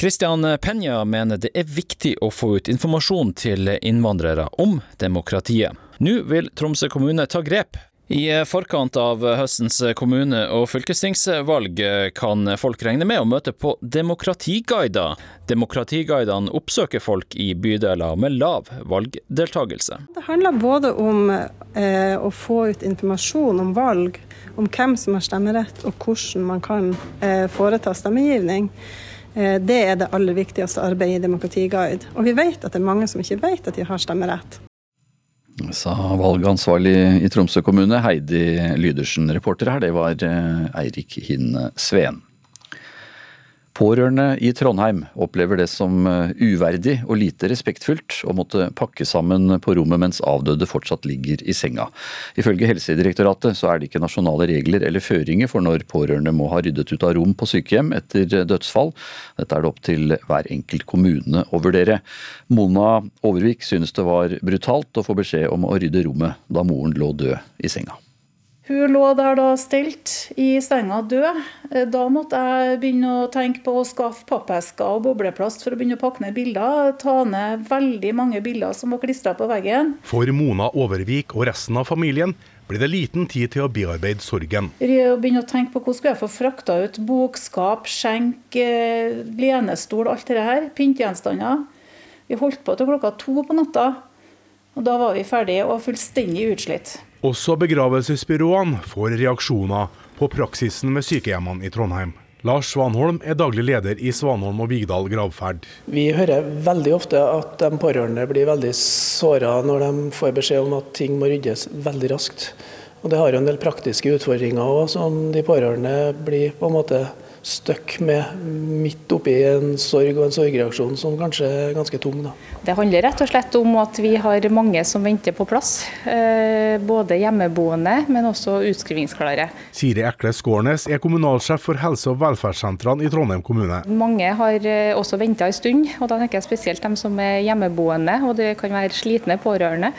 Christian Penja mener det er viktig å få ut informasjon til innvandrere om demokratiet. Nå vil Tromsø kommune ta grep i forkant av høstens kommune- og fylkestingsvalg kan folk regne med å møte på demokratiguider. Demokratiguidene oppsøker folk i bydeler med lav valgdeltagelse. Det handler både om eh, å få ut informasjon om valg, om hvem som har stemmerett og hvordan man kan eh, foreta stemmegivning. Eh, det er det aller viktigste arbeidet i Demokratiguide. Og vi vet at det er mange som ikke vet at de har stemmerett sa valgansvarlig i Tromsø kommune, Heidi Lydersen. Reporter her, det var eh, Eirik Hinn Sveen. Pårørende i Trondheim opplever det som eh, uverdig og lite respektfullt å måtte pakke sammen på rommet mens avdøde fortsatt ligger i senga. Ifølge Helsedirektoratet så er det ikke nasjonale regler eller føringer for når pårørende må ha ryddet ut av rom på sykehjem etter dødsfall. Dette er det opp til hver enkelt kommune å vurdere. Mona Overvik synes det var brutalt å få beskjed om å rydde rommet da moren lå død i senga. Hun lå der da stelt i senga død. Eh, da måtte jeg begynne å tenke på å skaffe pappesker og bobleplast for å begynne å pakke ned bilder. Ta ned veldig mange bilder som var klistra på veggen. For Mona Overvik og resten av familien blir det liten tid til å bearbeide sorgen. Begynne å tenke på Hvordan skulle jeg få frakta ut bokskap, skjenk, eh, lenestol, alt det her. Pyntegjenstander. Vi holdt på til klokka to på natta. Og da var vi ferdige og fullstendig utslitt. Også begravelsesbyråene får reaksjoner på praksisen med sykehjemmene i Trondheim. Lars Svanholm er daglig leder i Svanholm og Vigdal gravferd. Vi hører veldig ofte at de pårørende blir veldig såra når de får beskjed om at ting må ryddes veldig raskt. Og Det har jo en del praktiske utfordringer òg, som de pårørende blir på en måte stuck med midt oppi en sorg og en sorgreaksjon som kanskje er ganske tung. Da. Det handler rett og slett om at vi har mange som venter på plass. Eh, både hjemmeboende, men også utskrivingsklare. Siri Ekle Skårnes er kommunalsjef for helse- og velferdssentrene i Trondheim kommune. Mange har eh, også venta en stund, og da tenker jeg spesielt dem som er hjemmeboende, og det kan være slitne pårørende.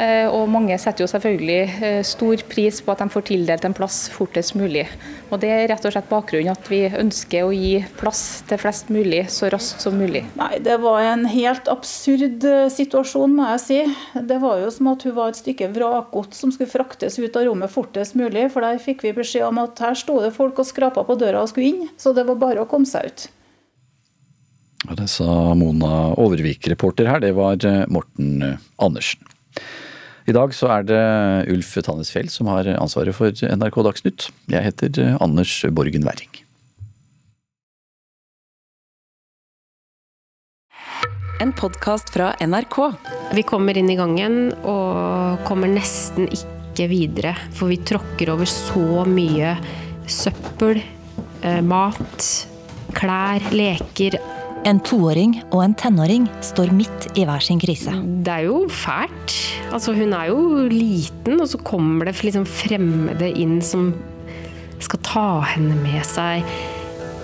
Eh, og mange setter jo selvfølgelig eh, stor pris på at de får tildelt en plass fortest mulig. Og Det er rett og slett bakgrunnen at vi ønsker å gi plass til flest mulig så raskt som mulig. Nei, Det var en helt absurd eh, situasjon, må jeg si. Det var jo som at hun var et stykke vrakgods som skulle fraktes ut av rommet fortest mulig. For der fikk vi beskjed om at her sto det folk og skrapa på døra og skulle inn. Så det var bare å komme seg ut. Det sa Mona Overvik. Reporter her, det var Morten Andersen. I dag så er det Ulf Tannesfjell som har ansvaret for NRK Dagsnytt. Jeg heter Anders Borgen Werring. En podkast fra NRK. Vi kommer inn i gangen og kommer nesten ikke videre. For vi tråkker over så mye søppel, eh, mat, klær, leker. En toåring og en tenåring står midt i hver sin krise. Det er jo fælt. Altså, hun er jo liten, og så kommer det liksom fremmede inn som skal ta henne med seg.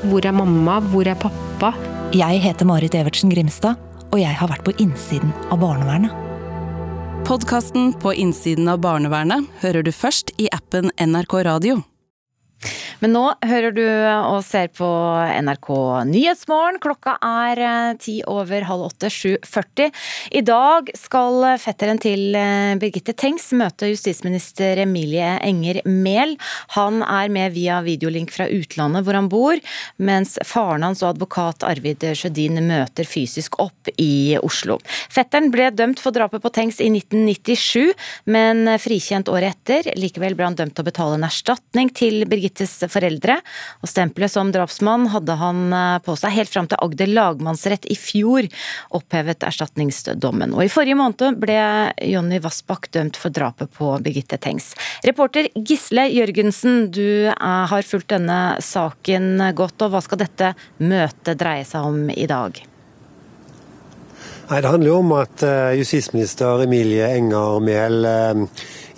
Hvor er mamma? Hvor er pappa? Jeg heter Marit Evertsen Grimstad, og jeg har vært på innsiden av barnevernet. Podkasten På innsiden av barnevernet hører du først i appen NRK Radio. Men nå hører du og ser på NRK Nyhetsmorgen. Klokka er eh, ti over halv åtte, 7.40. I dag skal fetteren til eh, Birgitte Tengs møte justisminister Emilie Enger Mehl. Han er med via videolink fra utlandet hvor han bor, mens faren hans og advokat Arvid Sjødin møter fysisk opp i Oslo. Fetteren ble dømt for drapet på Tengs i 1997, men frikjent året etter. Likevel ble han dømt til å betale en erstatning til Birgittes foreldre. Og stempelet som drapsmann hadde han eh, på seg helt fram til Agder lagmannsrett i fjor opphevet erstatningsdommen. Og i forrige måned ble Jonny Vassbakk dømt for drapet på Birgitte Tengs. Reporter Gisle Jørgensen, du eh, har fulgt denne saken godt, og hva skal dette møtet dreie seg om i dag? Nei, Det handler jo om at uh, justisminister Emilie Enger Mehl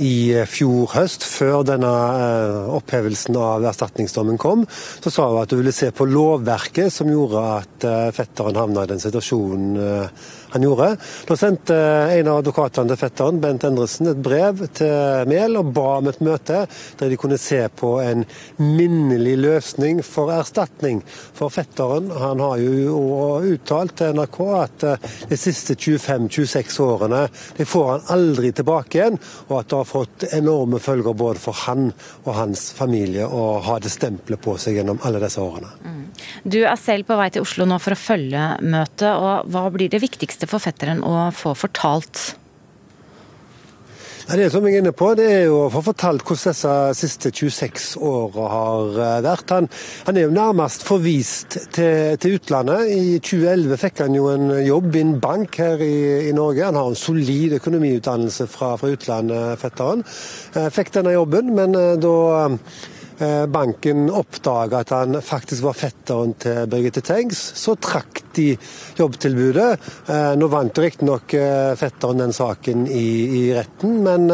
i fjor høst, før denne uh, opphevelsen av erstatningsdommen kom, så sa hun at hun ville se på lovverket som gjorde at fetteren havna i den situasjonen han gjorde. Da sendte en av advokatene til fetteren, Bent Endresen, et brev til Mehl og ba om et møte der de kunne se på en minnelig løsning for erstatning. For fetteren han har jo uttalt til NRK at eh, de siste 25-26 årene de får han aldri tilbake igjen, og at det har fått enorme følger både for han og hans familie å ha det stempelet på seg gjennom alle disse årene. Mm. Du er selv på vei til Oslo nå for å følge møtet, og hva blir det viktigste for fetteren å få fortalt? Det som jeg er inne på, det er jo å få fortalt hvordan disse siste 26 åra har eh, vært. Han, han, er jo nærmest forvist til, til, utlandet. I 2011 fikk han jo en jobb i en bank her i, i Norge. Han har en solid økonomiutdannelse fra, fra utlandet, fetteren. Eh, fikk denne jobben, men eh, da banken oppdaga at han faktisk var fetteren til Birgitte Tengs, så trakk de jobbtilbudet. Eh, nå vant riktignok fetteren den saken i, i retten, men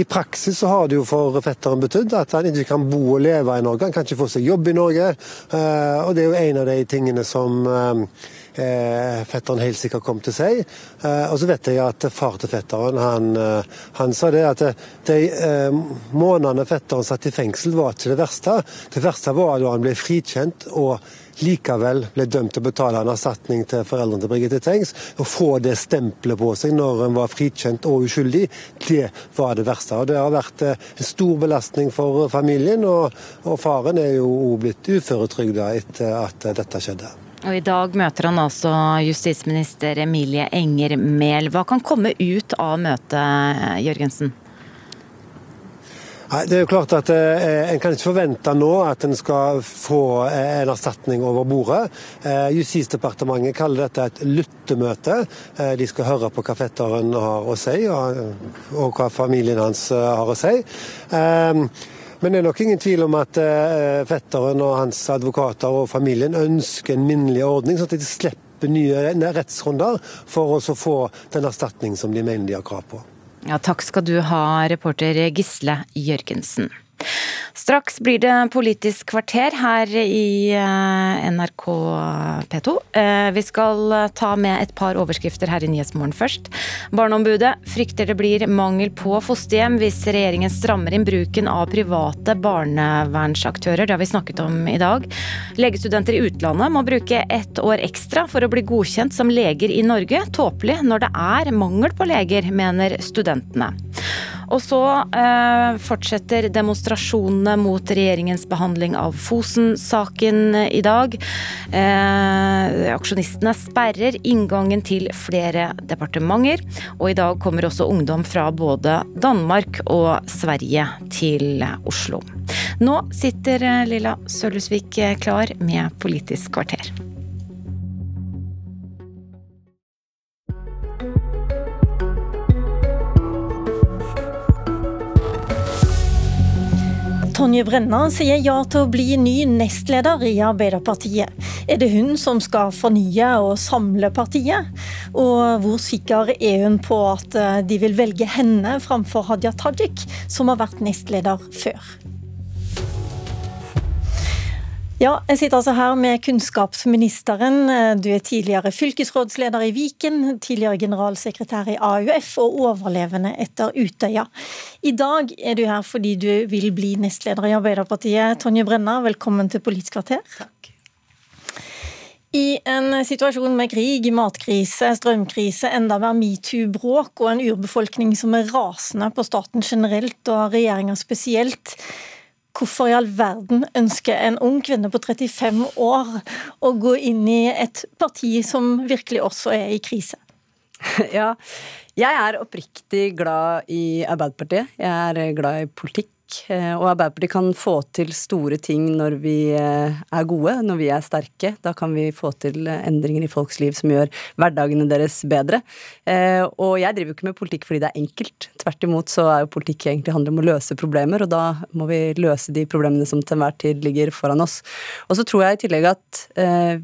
i praksis så har det jo for fetteren betydd at han ikke kan bo og leve i Norge. Han kan ikke få seg jobb i Norge, og det er jo en av de tingene som eh, fetteren helt sikkert kom til seg. Eh, og så vet jeg at far til fetteren han, eh, han sa det at de eh, månedene fetteren satt i fengsel, var ikke det verste. Det verste var da han ble frikjent og likevel ble dømt til å betale en erstatning til foreldrene til Birgitte Tengs. Å få det stempelet på seg når en var frikjent og uskyldig, det var det verste. Og Det har vært eh, en stor belastning for familien, og, og faren er jo blitt uføretrygda etter at dette skjedde. Og I dag møter han altså justisminister Emilie Enger Mehl. Hva kan komme ut av møtet, Jørgensen? Nei, det er jo klart at eh, En kan ikke forvente nå at en skal få eh, en erstatning over bordet. Eh, Justisdepartementet kaller dette et lyttemøte. Eh, de skal høre på hva fetteren har å si, og, og hva familien hans eh, har å si. Eh, men det er nok ingen tvil om at eh, fetteren og hans advokater og familien ønsker en minnelig ordning, sånn at de slipper nye rettsrunder for å få den erstatning som de mener de har krav på. Ja, takk skal du ha, reporter Gisle Jørgensen. Straks blir det Politisk kvarter her i eh, NRK P2. Eh, vi skal ta med et par overskrifter her i Nyhetsmorgen først. Barneombudet frykter det blir mangel på fosterhjem hvis regjeringen strammer inn bruken av private barnevernsaktører. Det har vi snakket om i dag. Legestudenter i utlandet må bruke ett år ekstra for å bli godkjent som leger i Norge. Tåpelig når det er mangel på leger, mener studentene. Og så eh, fortsetter demonstrasjonene mot regjeringens behandling av Fosen-saken i dag. Eh, aksjonistene sperrer inngangen til flere departementer. Og i dag kommer også ungdom fra både Danmark og Sverige til Oslo. Nå sitter Lilla Sølhusvik klar med Politisk kvarter. Tonje Brenna sier ja til å bli ny nestleder i Arbeiderpartiet. Er det hun som skal fornye og samle partiet? Og hvor sikker er hun på at eh, de vil velge henne framfor Hadia Tajik, som har vært nestleder før? Ja, jeg sitter altså her med kunnskapsministeren. Du er tidligere fylkesrådsleder i Viken, tidligere generalsekretær i AUF og overlevende etter Utøya. I dag er du her fordi du vil bli nestleder i Arbeiderpartiet. Tonje Brenna, velkommen til Politisk kvarter. Takk. I en situasjon med krig, matkrise, strømkrise, enda mer metoo-bråk og en urbefolkning som er rasende på staten generelt og regjeringa spesielt, Hvorfor i all verden ønsker en ung kvinne på 35 år å gå inn i et parti som virkelig også er i krise? Ja, jeg er oppriktig glad i Arbeiderpartiet. Jeg er glad i politikk. Eh, og Arbeiderpartiet kan få til store ting når vi eh, er gode, når vi er sterke. Da kan vi få til endringer i folks liv som gjør hverdagene deres bedre. Eh, og jeg driver jo ikke med politikk fordi det er enkelt. Tvert imot så er jo politikk egentlig handler om å løse problemer, og da må vi løse de problemene som til enhver tid ligger foran oss. Og så tror jeg i tillegg at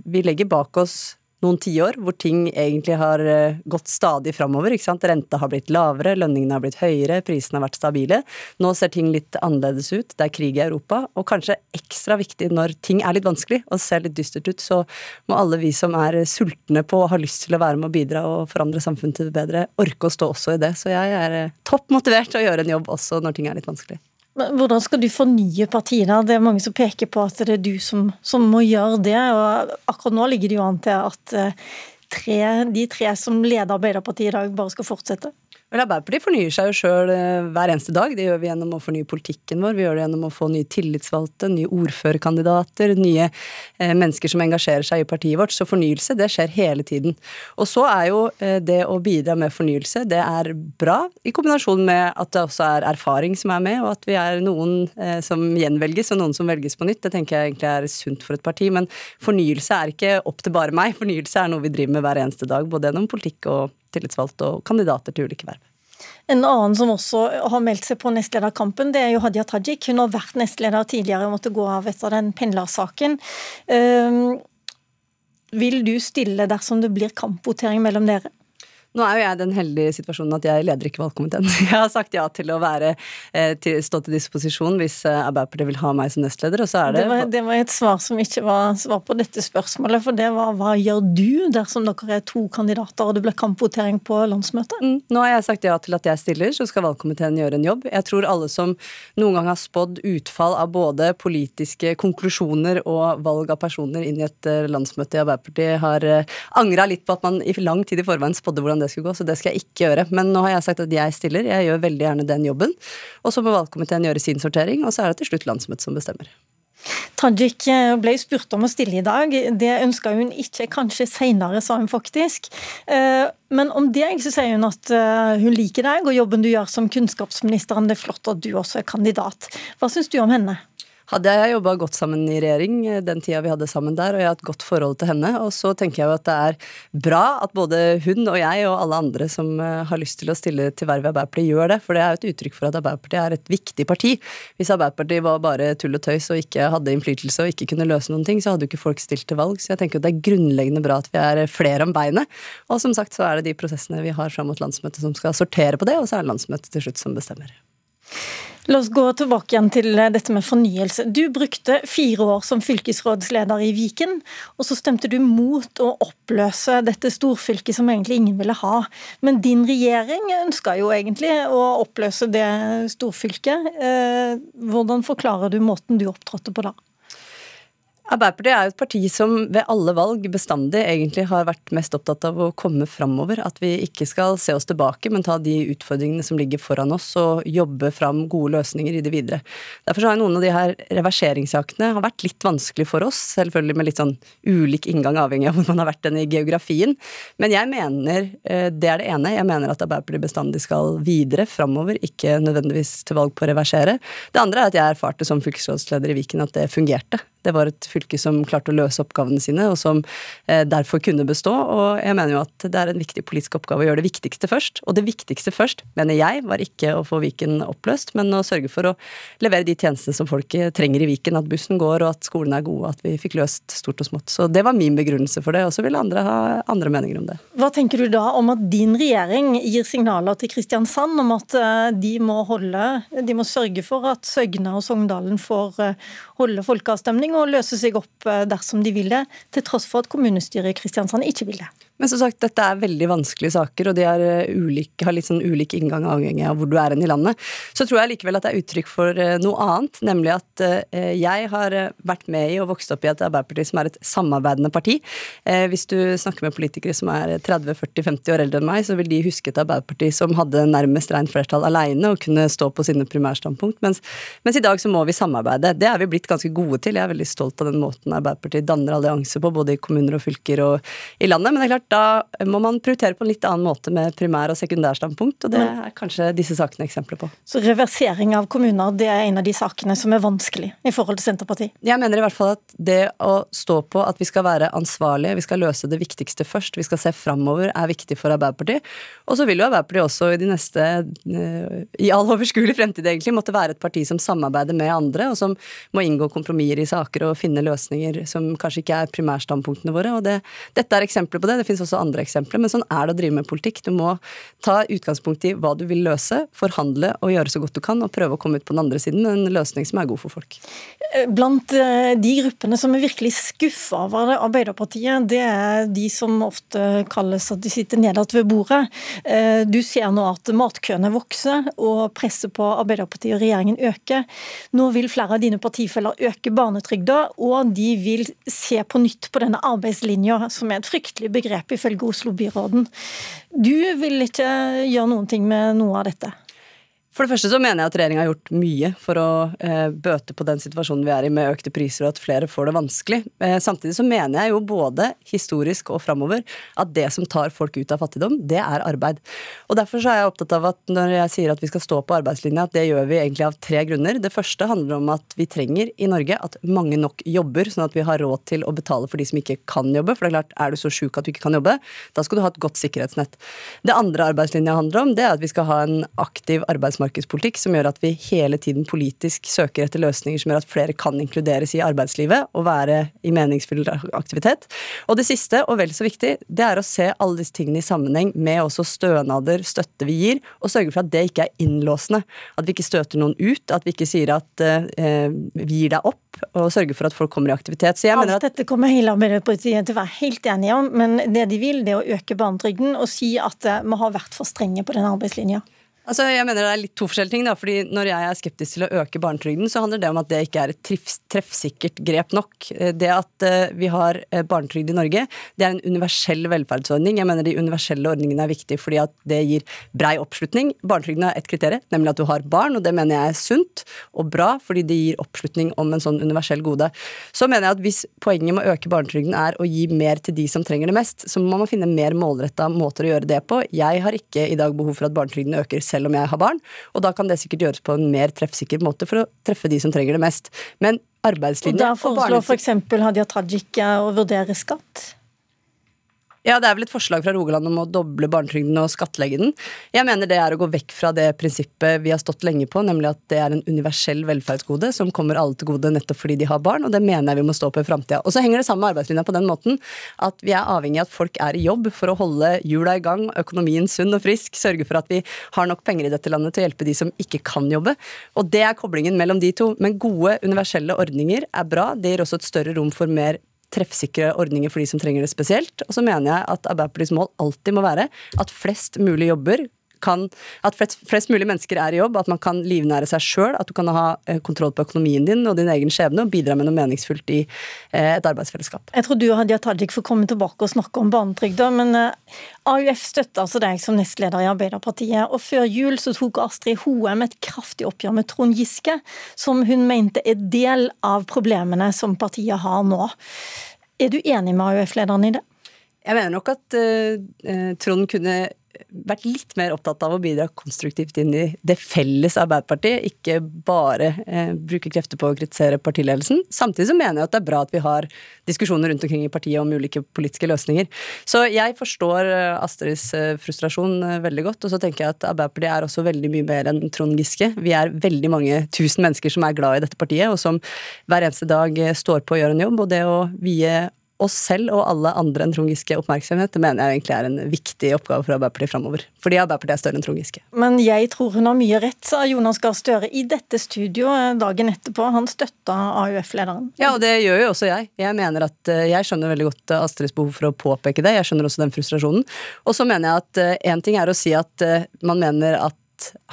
vi legger bak oss noen tiår hvor ting egentlig har eh, gått stadig framover. Renta har blitt lavere, lønningene har blitt høyere, prisene har vært stabile. Nå ser ting litt annerledes ut. Det er krig i Europa. Og kanskje ekstra viktig når ting er litt vanskelig og ser litt dystert ut, så må alle vi som er sultne på og har lyst til å være med og bidra og forandre samfunnet til det bedre, orke å stå også i det. Så jeg er eh, topp motivert til å gjøre en jobb også når ting er litt vanskelig. Hvordan skal du fornye partiene? Det er mange som peker på at det er du som, som må gjøre det. og Akkurat nå ligger det jo an til at eh, tre, de tre som leder Arbeiderpartiet i dag, bare skal fortsette. Vel, Arbeiderpartiet fornyer seg jo sjøl eh, hver eneste dag. Det gjør vi gjennom å fornye politikken vår. Vi gjør det gjennom å få nye tillitsvalgte, nye ordførerkandidater, nye eh, mennesker som engasjerer seg i partiet vårt. Så fornyelse, det skjer hele tiden. Og så er jo eh, det å bidra med fornyelse, det er bra, i kombinasjon med at det også er erfaring som er med, og at vi er noen som gjenvelges, og noen som velges på nytt. Det tenker jeg egentlig er sunt for et parti. Men fornyelse er ikke opp til bare meg. Fornyelse er noe vi driver med hver eneste dag, både gjennom politikk og tillitsvalgte og kandidater til ulike verv. En annen som også har meldt seg på nestlederkampen, det er jo Hadia Tajik. Hun har vært nestleder tidligere og måtte gå av etter den pendlersaken. Um, vil du stille dersom det blir kampvotering mellom dere? Nå er jo jeg i den heldige situasjonen at jeg leder ikke valgkomiteen. Jeg har sagt ja til å være, eh, til, stå til disposisjon hvis eh, Arbeiderpartiet vil ha meg som nestleder, og så er det det var, det var, et svar som ikke var svar på dette spørsmålet, for det var hva gjør du dersom dere er to kandidater og det blir kampvotering på landsmøtet? Mm, nå har jeg sagt ja til at jeg stiller, så skal valgkomiteen gjøre en jobb. Jeg tror alle som noen gang har spådd utfall av både politiske konklusjoner og valg av personer inn i et landsmøte i Arbeiderpartiet, har angra litt på at man i lang tid i forveien spådde hvordan det skulle gå, så det skal jeg ikke gjøre. Men nå har jeg sagt at jeg stiller, jeg gjør veldig gjerne den jobben. Og så må valgkomiteen gjøre sin sortering, og så er det til slutt landsmøtet som bestemmer. Tajik eh, ble spurt om å stille i dag. Det ønska hun ikke, kanskje senere, sa hun faktisk. Eh, men om det så sier hun at eh, hun liker deg og jobben du gjør som kunnskapsministeren. Det er flott at du også er kandidat. Hva syns du om henne? Hadde jeg jobba godt sammen i regjering eh, den tida vi hadde sammen der, og jeg har et godt forhold til henne. Og så tenker jeg jo at det er bra at både hun og jeg og alle andre som eh, har lyst til å stille til verv i Arbeiderpartiet, gjør det. For det er jo et uttrykk for at Arbeiderpartiet er et viktig parti. Hvis Arbeiderpartiet var bare tull og tøys og ikke hadde innflytelse og ikke kunne løse noen ting, så hadde jo ikke folk stilt til valg. Så jeg tenker at det er grunnleggende bra at vi er flere om beinet. Og som sagt så er det de prosessene vi har fram mot landsmøtet som skal sortere på det, og så er det landsmøtet til slutt som bestemmer. La oss gå tilbake igjen til dette med fornyelse. Du brukte fire år som fylkesrådsleder i Viken, og så stemte du mot å oppløse dette storfylket som egentlig ingen ville ha. Men din regjering ønska jo egentlig å oppløse det storfylket. Eh, hvordan forklarer du måten du opptrådte på da? Arbeiderpartiet er jo et parti som ved alle valg bestandig egentlig har vært mest opptatt av å komme framover. At vi ikke skal se oss tilbake, men ta de utfordringene som ligger foran oss, og jobbe fram gode løsninger i det videre. Derfor har noen av de her reverseringssakene vært litt vanskelig for oss, selvfølgelig med litt sånn ulik inngang avhengig av hvor man har vært den i geografien. Men jeg mener, eh, det er det ene, jeg mener at Arbeiderpartiet bestandig skal videre framover, ikke nødvendigvis til valg på å reversere. Det andre er at jeg erfarte som fylkesrådsleder i Viken at det fungerte. Det var et fylke som klarte å løse oppgavene sine, og som eh, derfor kunne bestå. Og jeg mener jo at det er en viktig politisk oppgave å gjøre det viktigste først. Og det viktigste først, mener jeg, var ikke å få Viken oppløst, men å sørge for å levere de tjenestene som folk trenger i Viken. At bussen går, og at skolene er gode, at vi fikk løst stort og smått. Så det var min begrunnelse for det, og så ville andre ha andre meninger om det. Hva tenker du da om at din regjering gir signaler til Kristiansand om at eh, de må holde, de må sørge for at Søgne og Sogndalen får eh, holde folkeavstemning og løse seg opp eh, dersom de vil det, til tross for at kommunestyret i Kristiansand ikke vil det. Men som sagt, dette er veldig vanskelige saker, og de er ulike, har litt sånn ulik inngang avhengig av hvor du er hen i landet. Så tror jeg likevel at det er uttrykk for eh, noe annet, nemlig at jeg har vært med i og vokst opp i et Arbeiderparti som er et samarbeidende parti. Hvis du snakker med politikere som er 30-40-50 år eldre enn meg, så vil de huske et Arbeiderparti som hadde nærmest rent flertall alene og kunne stå på sine primærstandpunkt, mens, mens i dag så må vi samarbeide. Det er vi blitt ganske gode til. Jeg er veldig stolt av den måten Arbeiderpartiet danner allianse på, både i kommuner og fylker og i landet. Men det er klart, da må man prioritere på en litt annen måte med primær- og sekundærstandpunkt, og det er kanskje disse sakene eksempler på. Så reversering av kommuner, det er en av de sakene som er vanskelig i forhold til Senterpartiet? Jeg mener i hvert fall at det å stå på at vi skal være ansvarlige, vi skal løse det viktigste først, vi skal se framover, er viktig for Arbeiderpartiet. Og så vil jo Arbeiderpartiet også i de neste, eh, i all overskuelig fremtid egentlig, måtte være et parti som samarbeider med andre, og som må inngå kompromisser i saker og finne løsninger som kanskje ikke er primærstandpunktene våre. og det, Dette er eksempler på det. Det finnes også andre eksempler. Men sånn er det å drive med politikk. Du må ta utgangspunkt i hva du vil løse, forhandle og gjøre så godt du kan, og prøve å komme ut på den andre siden med en løsning som er god for folk. Eh, blant eh, de gruppene som er virkelig skuffa over Arbeiderpartiet, det er de som ofte kalles at de sitter nederst ved bordet. Eh, du ser nå at matkøene vokser, og presset på Arbeiderpartiet og regjeringen øker. Nå vil flere av dine partifeller øke barnetrygda, og de vil se på nytt på denne arbeidslinja, som er et fryktelig begrep ifølge Oslo-byråden. Du vil ikke gjøre noen ting med noe av dette? For det første så mener jeg at regjeringa har gjort mye for å eh, bøte på den situasjonen vi er i med økte priser og at flere får det vanskelig. Eh, samtidig så mener jeg jo både historisk og framover at det som tar folk ut av fattigdom, det er arbeid. Og derfor så er jeg opptatt av at når jeg sier at vi skal stå på arbeidslinja, at det gjør vi egentlig av tre grunner. Det første handler om at vi trenger i Norge at mange nok jobber, sånn at vi har råd til å betale for de som ikke kan jobbe. For det er klart, er du så sjuk at du ikke kan jobbe, da skal du ha et godt sikkerhetsnett. Det andre arbeidslinja handler om, det er at vi skal ha en aktiv arbeidsmarked arbeidsmarkedspolitikk som gjør at vi hele tiden politisk søker etter løsninger som gjør at flere kan inkluderes i arbeidslivet og være i meningsfull aktivitet. Og det siste, og vel så viktig, det er å se alle disse tingene i sammenheng med også stønader, støtte vi gir, og sørge for at det ikke er innlåsende. At vi ikke støter noen ut, at vi ikke sier at eh, vi gir deg opp, og sørger for at folk kommer i aktivitet. Så jeg Alt mener at dette kommer hele Arbeiderpartiet til å være helt enige om, men det de vil, det er å øke barnetrygden og si at eh, vi har vært for strenge på den arbeidslinja. Altså, jeg mener Det er litt to forskjellige ting. da, fordi Når jeg er skeptisk til å øke barnetrygden, så handler det om at det ikke er et treffsikkert grep nok. Eh, det at uh, vi har uh, barnetrygd i Norge, det er en universell velferdsordning. Jeg mener De universelle ordningene er viktige fordi at det gir brei oppslutning. Barnetrygden er ett kriterium, nemlig at du har barn, og det mener jeg er sunt og bra, fordi det gir oppslutning om en sånn universell gode. Så mener jeg at hvis poenget med å øke barnetrygden er å gi mer til de som trenger det mest, så må man finne mer målretta måter å gjøre det på. Jeg har ikke i dag behov for at barnetrygden øker selv selv om jeg har barn. Og da kan det sikkert gjøres på en mer treffsikker måte for å treffe de som trenger det mest. Men arbeidslinje og Da foreslår f.eks. For Hadia Tajik å vurdere skatt? Ja, det er vel et forslag fra Rogaland om å doble barnetrygden og skattlegge den. Jeg mener det er å gå vekk fra det prinsippet vi har stått lenge på, nemlig at det er en universell velferdsgode som kommer alle til gode nettopp fordi de har barn, og det mener jeg vi må stå på i framtida. Og så henger det sammen med arbeidslinja på den måten at vi er avhengig av at folk er i jobb for å holde hjula i gang, økonomien sunn og frisk, sørge for at vi har nok penger i dette landet til å hjelpe de som ikke kan jobbe. Og det er koblingen mellom de to. Men gode universelle ordninger er bra. Det gir også et større rom for mer treffsikre ordninger for de som trenger det spesielt. Og så mener jeg at Arbeiderpartiets mål alltid må være at flest mulig jobber kan, at flest, flest, mulig mennesker er i jobb, at man kan livnære seg sjøl, at du kan ha eh, kontroll på økonomien din og din egen skjebne og bidra med noe meningsfullt i eh, et arbeidsfellesskap. Jeg tror du og Hadia Tajik får komme tilbake og snakke om barnetrygda, men eh, AUF støtter altså deg som nestleder i Arbeiderpartiet. Og før jul så tok Astrid Hoem et kraftig oppgjør med Trond Giske, som hun mente er del av problemene som partiet har nå. Er du enig med AUF-lederen i det? Jeg mener nok at uh, Trond kunne vært litt mer opptatt av å bidra konstruktivt inn i det felles Arbeiderpartiet, ikke bare eh, bruke krefter på å kritisere partiledelsen. Samtidig så mener jeg at det er bra at vi har diskusjoner rundt omkring i partiet om ulike politiske løsninger. Så jeg forstår eh, Astrids eh, frustrasjon eh, veldig godt, og så tenker jeg at Arbeiderpartiet er også veldig mye mer enn Trond Giske. Vi er veldig mange tusen mennesker som er glad i dette partiet, og som hver eneste dag står på å gjøre en jobb, og det å vie oss selv og alle andre enn Trond Giske oppmerksomhet, det mener jeg egentlig er en viktig oppgave for Arbeiderpartiet framover. Fordi Arbeiderpartiet er større enn Trond Giske. Men jeg tror hun har mye rett, sa Jonas Gahr Støre i dette studioet dagen etterpå. Han støtta AUF-lederen. Ja, og det gjør jo også jeg. Jeg mener at eh, jeg skjønner veldig godt eh, Astrids behov for å påpeke det. Jeg skjønner også den frustrasjonen. Og så mener jeg at én eh, ting er å si at man mener at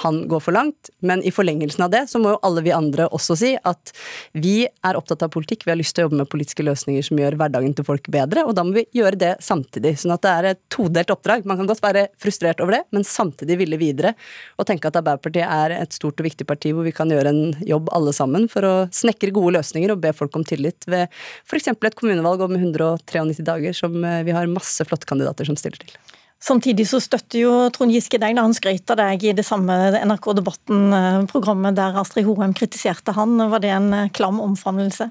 han går for langt, men i forlengelsen av det så må jo alle vi andre også si at vi er opptatt av politikk, vi har lyst til å jobbe med politiske løsninger som gjør hverdagen til folk bedre, og da må vi gjøre det samtidig. Sånn at det er et todelt oppdrag. Man kan godt være frustrert over det, men samtidig ville videre og tenke at Arbeiderpartiet er et stort og viktig parti hvor vi kan gjøre en jobb alle sammen for å snekre gode løsninger og be folk om tillit ved f.eks. et kommunevalg om 193 dager som eh, vi har masse flotte kandidater som stiller til. Samtidig så støtter jo Trond Giske deg da han skrøt deg i det samme NRK Debatten-programmet der Astrid Hoem kritiserte han. Var det en eh, klam omfavnelse?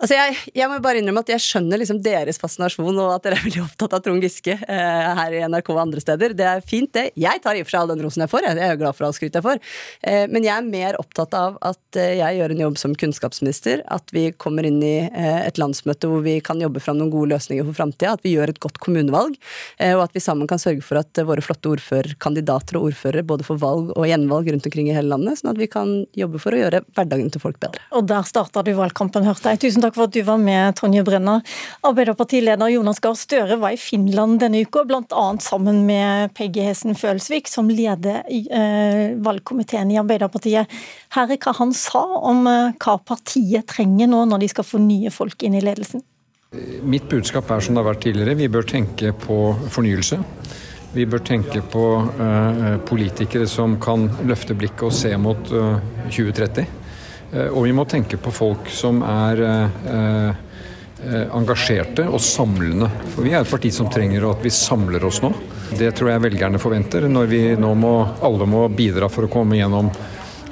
Altså jeg, jeg, må bare innrømme at jeg skjønner liksom deres fascinasjon, og at dere er veldig opptatt av Trond Giske eh, her i NRK og andre steder. Det er fint, det. Jeg tar i og for seg all den rosen jeg får. Jeg, er glad for all skryt jeg får. Eh, men jeg er mer opptatt av at eh, jeg gjør en jobb som kunnskapsminister. At vi kommer inn i eh, et landsmøte hvor vi kan jobbe fram noen gode løsninger for framtida. At vi gjør et godt kommunevalg. Eh, og at vi sammen kan sørge for at våre flotte ordførerkandidater og ordførere både får valg og gjenvalg rundt omkring i hele landet. Sånn at vi kan jobbe for å gjøre hverdagen til folk bedre. Og der starta du valgkampen, hørte jeg. Tusen takk takk for at du var med, Tonje Brenna. Arbeiderpartileder Jonas Gahr Støre var i Finland denne uka, bl.a. sammen med Peggy Hessen Følsvik, som leder eh, valgkomiteen i Arbeiderpartiet. Her er hva han sa om eh, hva partiet trenger nå når de skal få nye folk inn i ledelsen. Mitt budskap er som det har vært tidligere, vi bør tenke på fornyelse. Vi bør tenke på uh, politikere som kan løfte blikket og se mot uh, 2030. Uh, og vi må tenke på folk som er engasjerte og samlende. For vi er et parti som trenger at vi samler oss nå. Det tror jeg velgerne forventer når vi nå må, alle må bidra for å komme gjennom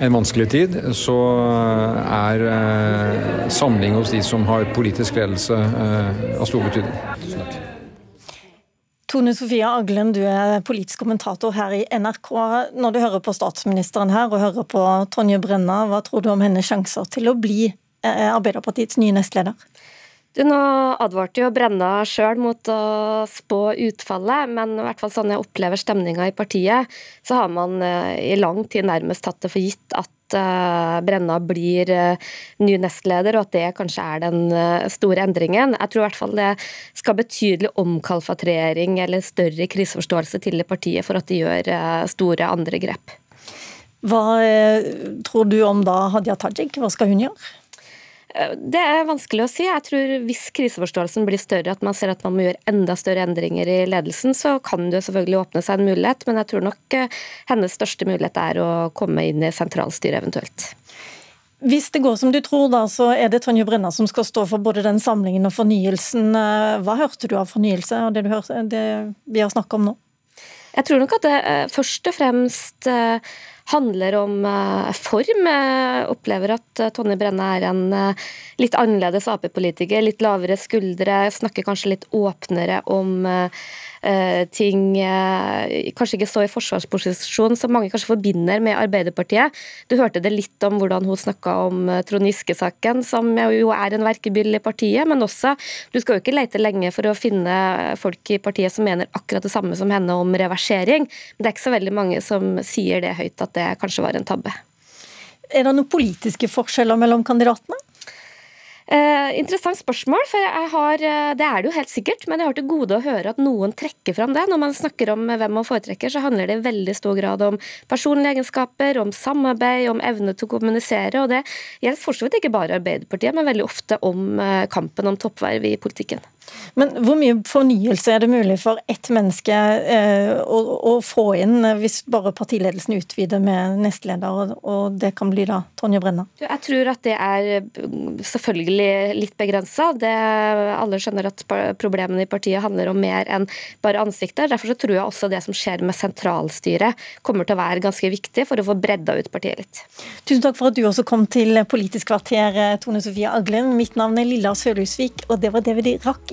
en vanskelig tid, så er samling hos de som har politisk ledelse av stor betydning. Tone Sofie Aglen, du er politisk kommentator her i NRK. Når du hører på statsministeren her og hører på Tonje Brenna, hva tror du om hennes sjanser til å bli eh, Arbeiderpartiets nye nestleder? Du, Nå advarte jo Brenna sjøl mot å spå utfallet, men i hvert fall sånn jeg opplever stemninga i partiet, så har man eh, i lang tid nærmest tatt det for gitt at Eh, Brenna blir eh, ny nestleder, og at det kanskje er den store endringen. Jeg tror i hvert fall det skal betydelig omkalfatrering eller større kriseforståelse til partiet for at de gjør store andre grep. Hva tror du om da Hadia Tajik, hva skal hun gjøre? Det er vanskelig å si. Jeg tror Hvis kriseforståelsen blir større, at man ser at man må gjøre enda større endringer i ledelsen, så kan det selvfølgelig åpne seg en mulighet. Men jeg tror nok eh, hennes største mulighet er å komme inn i sentralstyret eventuelt. Hvis det går som du tror, da, så er det Tonje Brenna som skal stå for både den samlingen og fornyelsen. Eh, hva hørte du av fornyelse og det, du hørte, det vi har snakka om nå? Jeg tror nok at det eh, først og fremst handler om eh, form. Jeg opplever at eh, Tonje Brenne er en eh, litt annerledes Ap-politiker. Litt lavere skuldre, snakker kanskje litt åpnere om ting eh, kanskje ikke så i forsvarsposisjon som mange kanskje forbinder med Arbeiderpartiet. Du hørte det litt om hvordan hun snakka om eh, Trond Giske-saken, som jo er en verkebyll i partiet, men også Du skal jo ikke lete lenge for å finne folk i partiet som mener akkurat det samme som henne om reversering. Men det er ikke så veldig mange som sier det høyt at det kanskje var en tabbe. Er det noen politiske forskjeller mellom kandidatene? Eh, interessant spørsmål, for jeg har, eh, det er det jo helt sikkert, men jeg har til gode å høre at noen trekker fram det. Når man snakker om hvem man foretrekker, så handler det i veldig stor grad om personlige egenskaper, om samarbeid, om evne til å kommunisere. Og det gjelder for så vidt ikke bare Arbeiderpartiet, men veldig ofte om eh, kampen om toppverv i politikken. Men hvor mye fornyelse er det mulig for ett menneske eh, å, å, få inn hvis bare partiledelsen utvider med nestleder, og det kan bli da Tonje Brenna? Jeg tror at det er mm, selvfølgelig litt begrensa. Alle skjønner at problemene i partiet handler om mer enn bare ansikter. Derfor så tror jeg også det som skjer med sentralstyret kommer til å være ganske viktig for å få bredda ut partiet litt. Tusen takk for at du også kom til Politisk kvarter, Tone Sofie Aglen. Mitt navn er Lilla Sølhusvik, og det var det vi rakk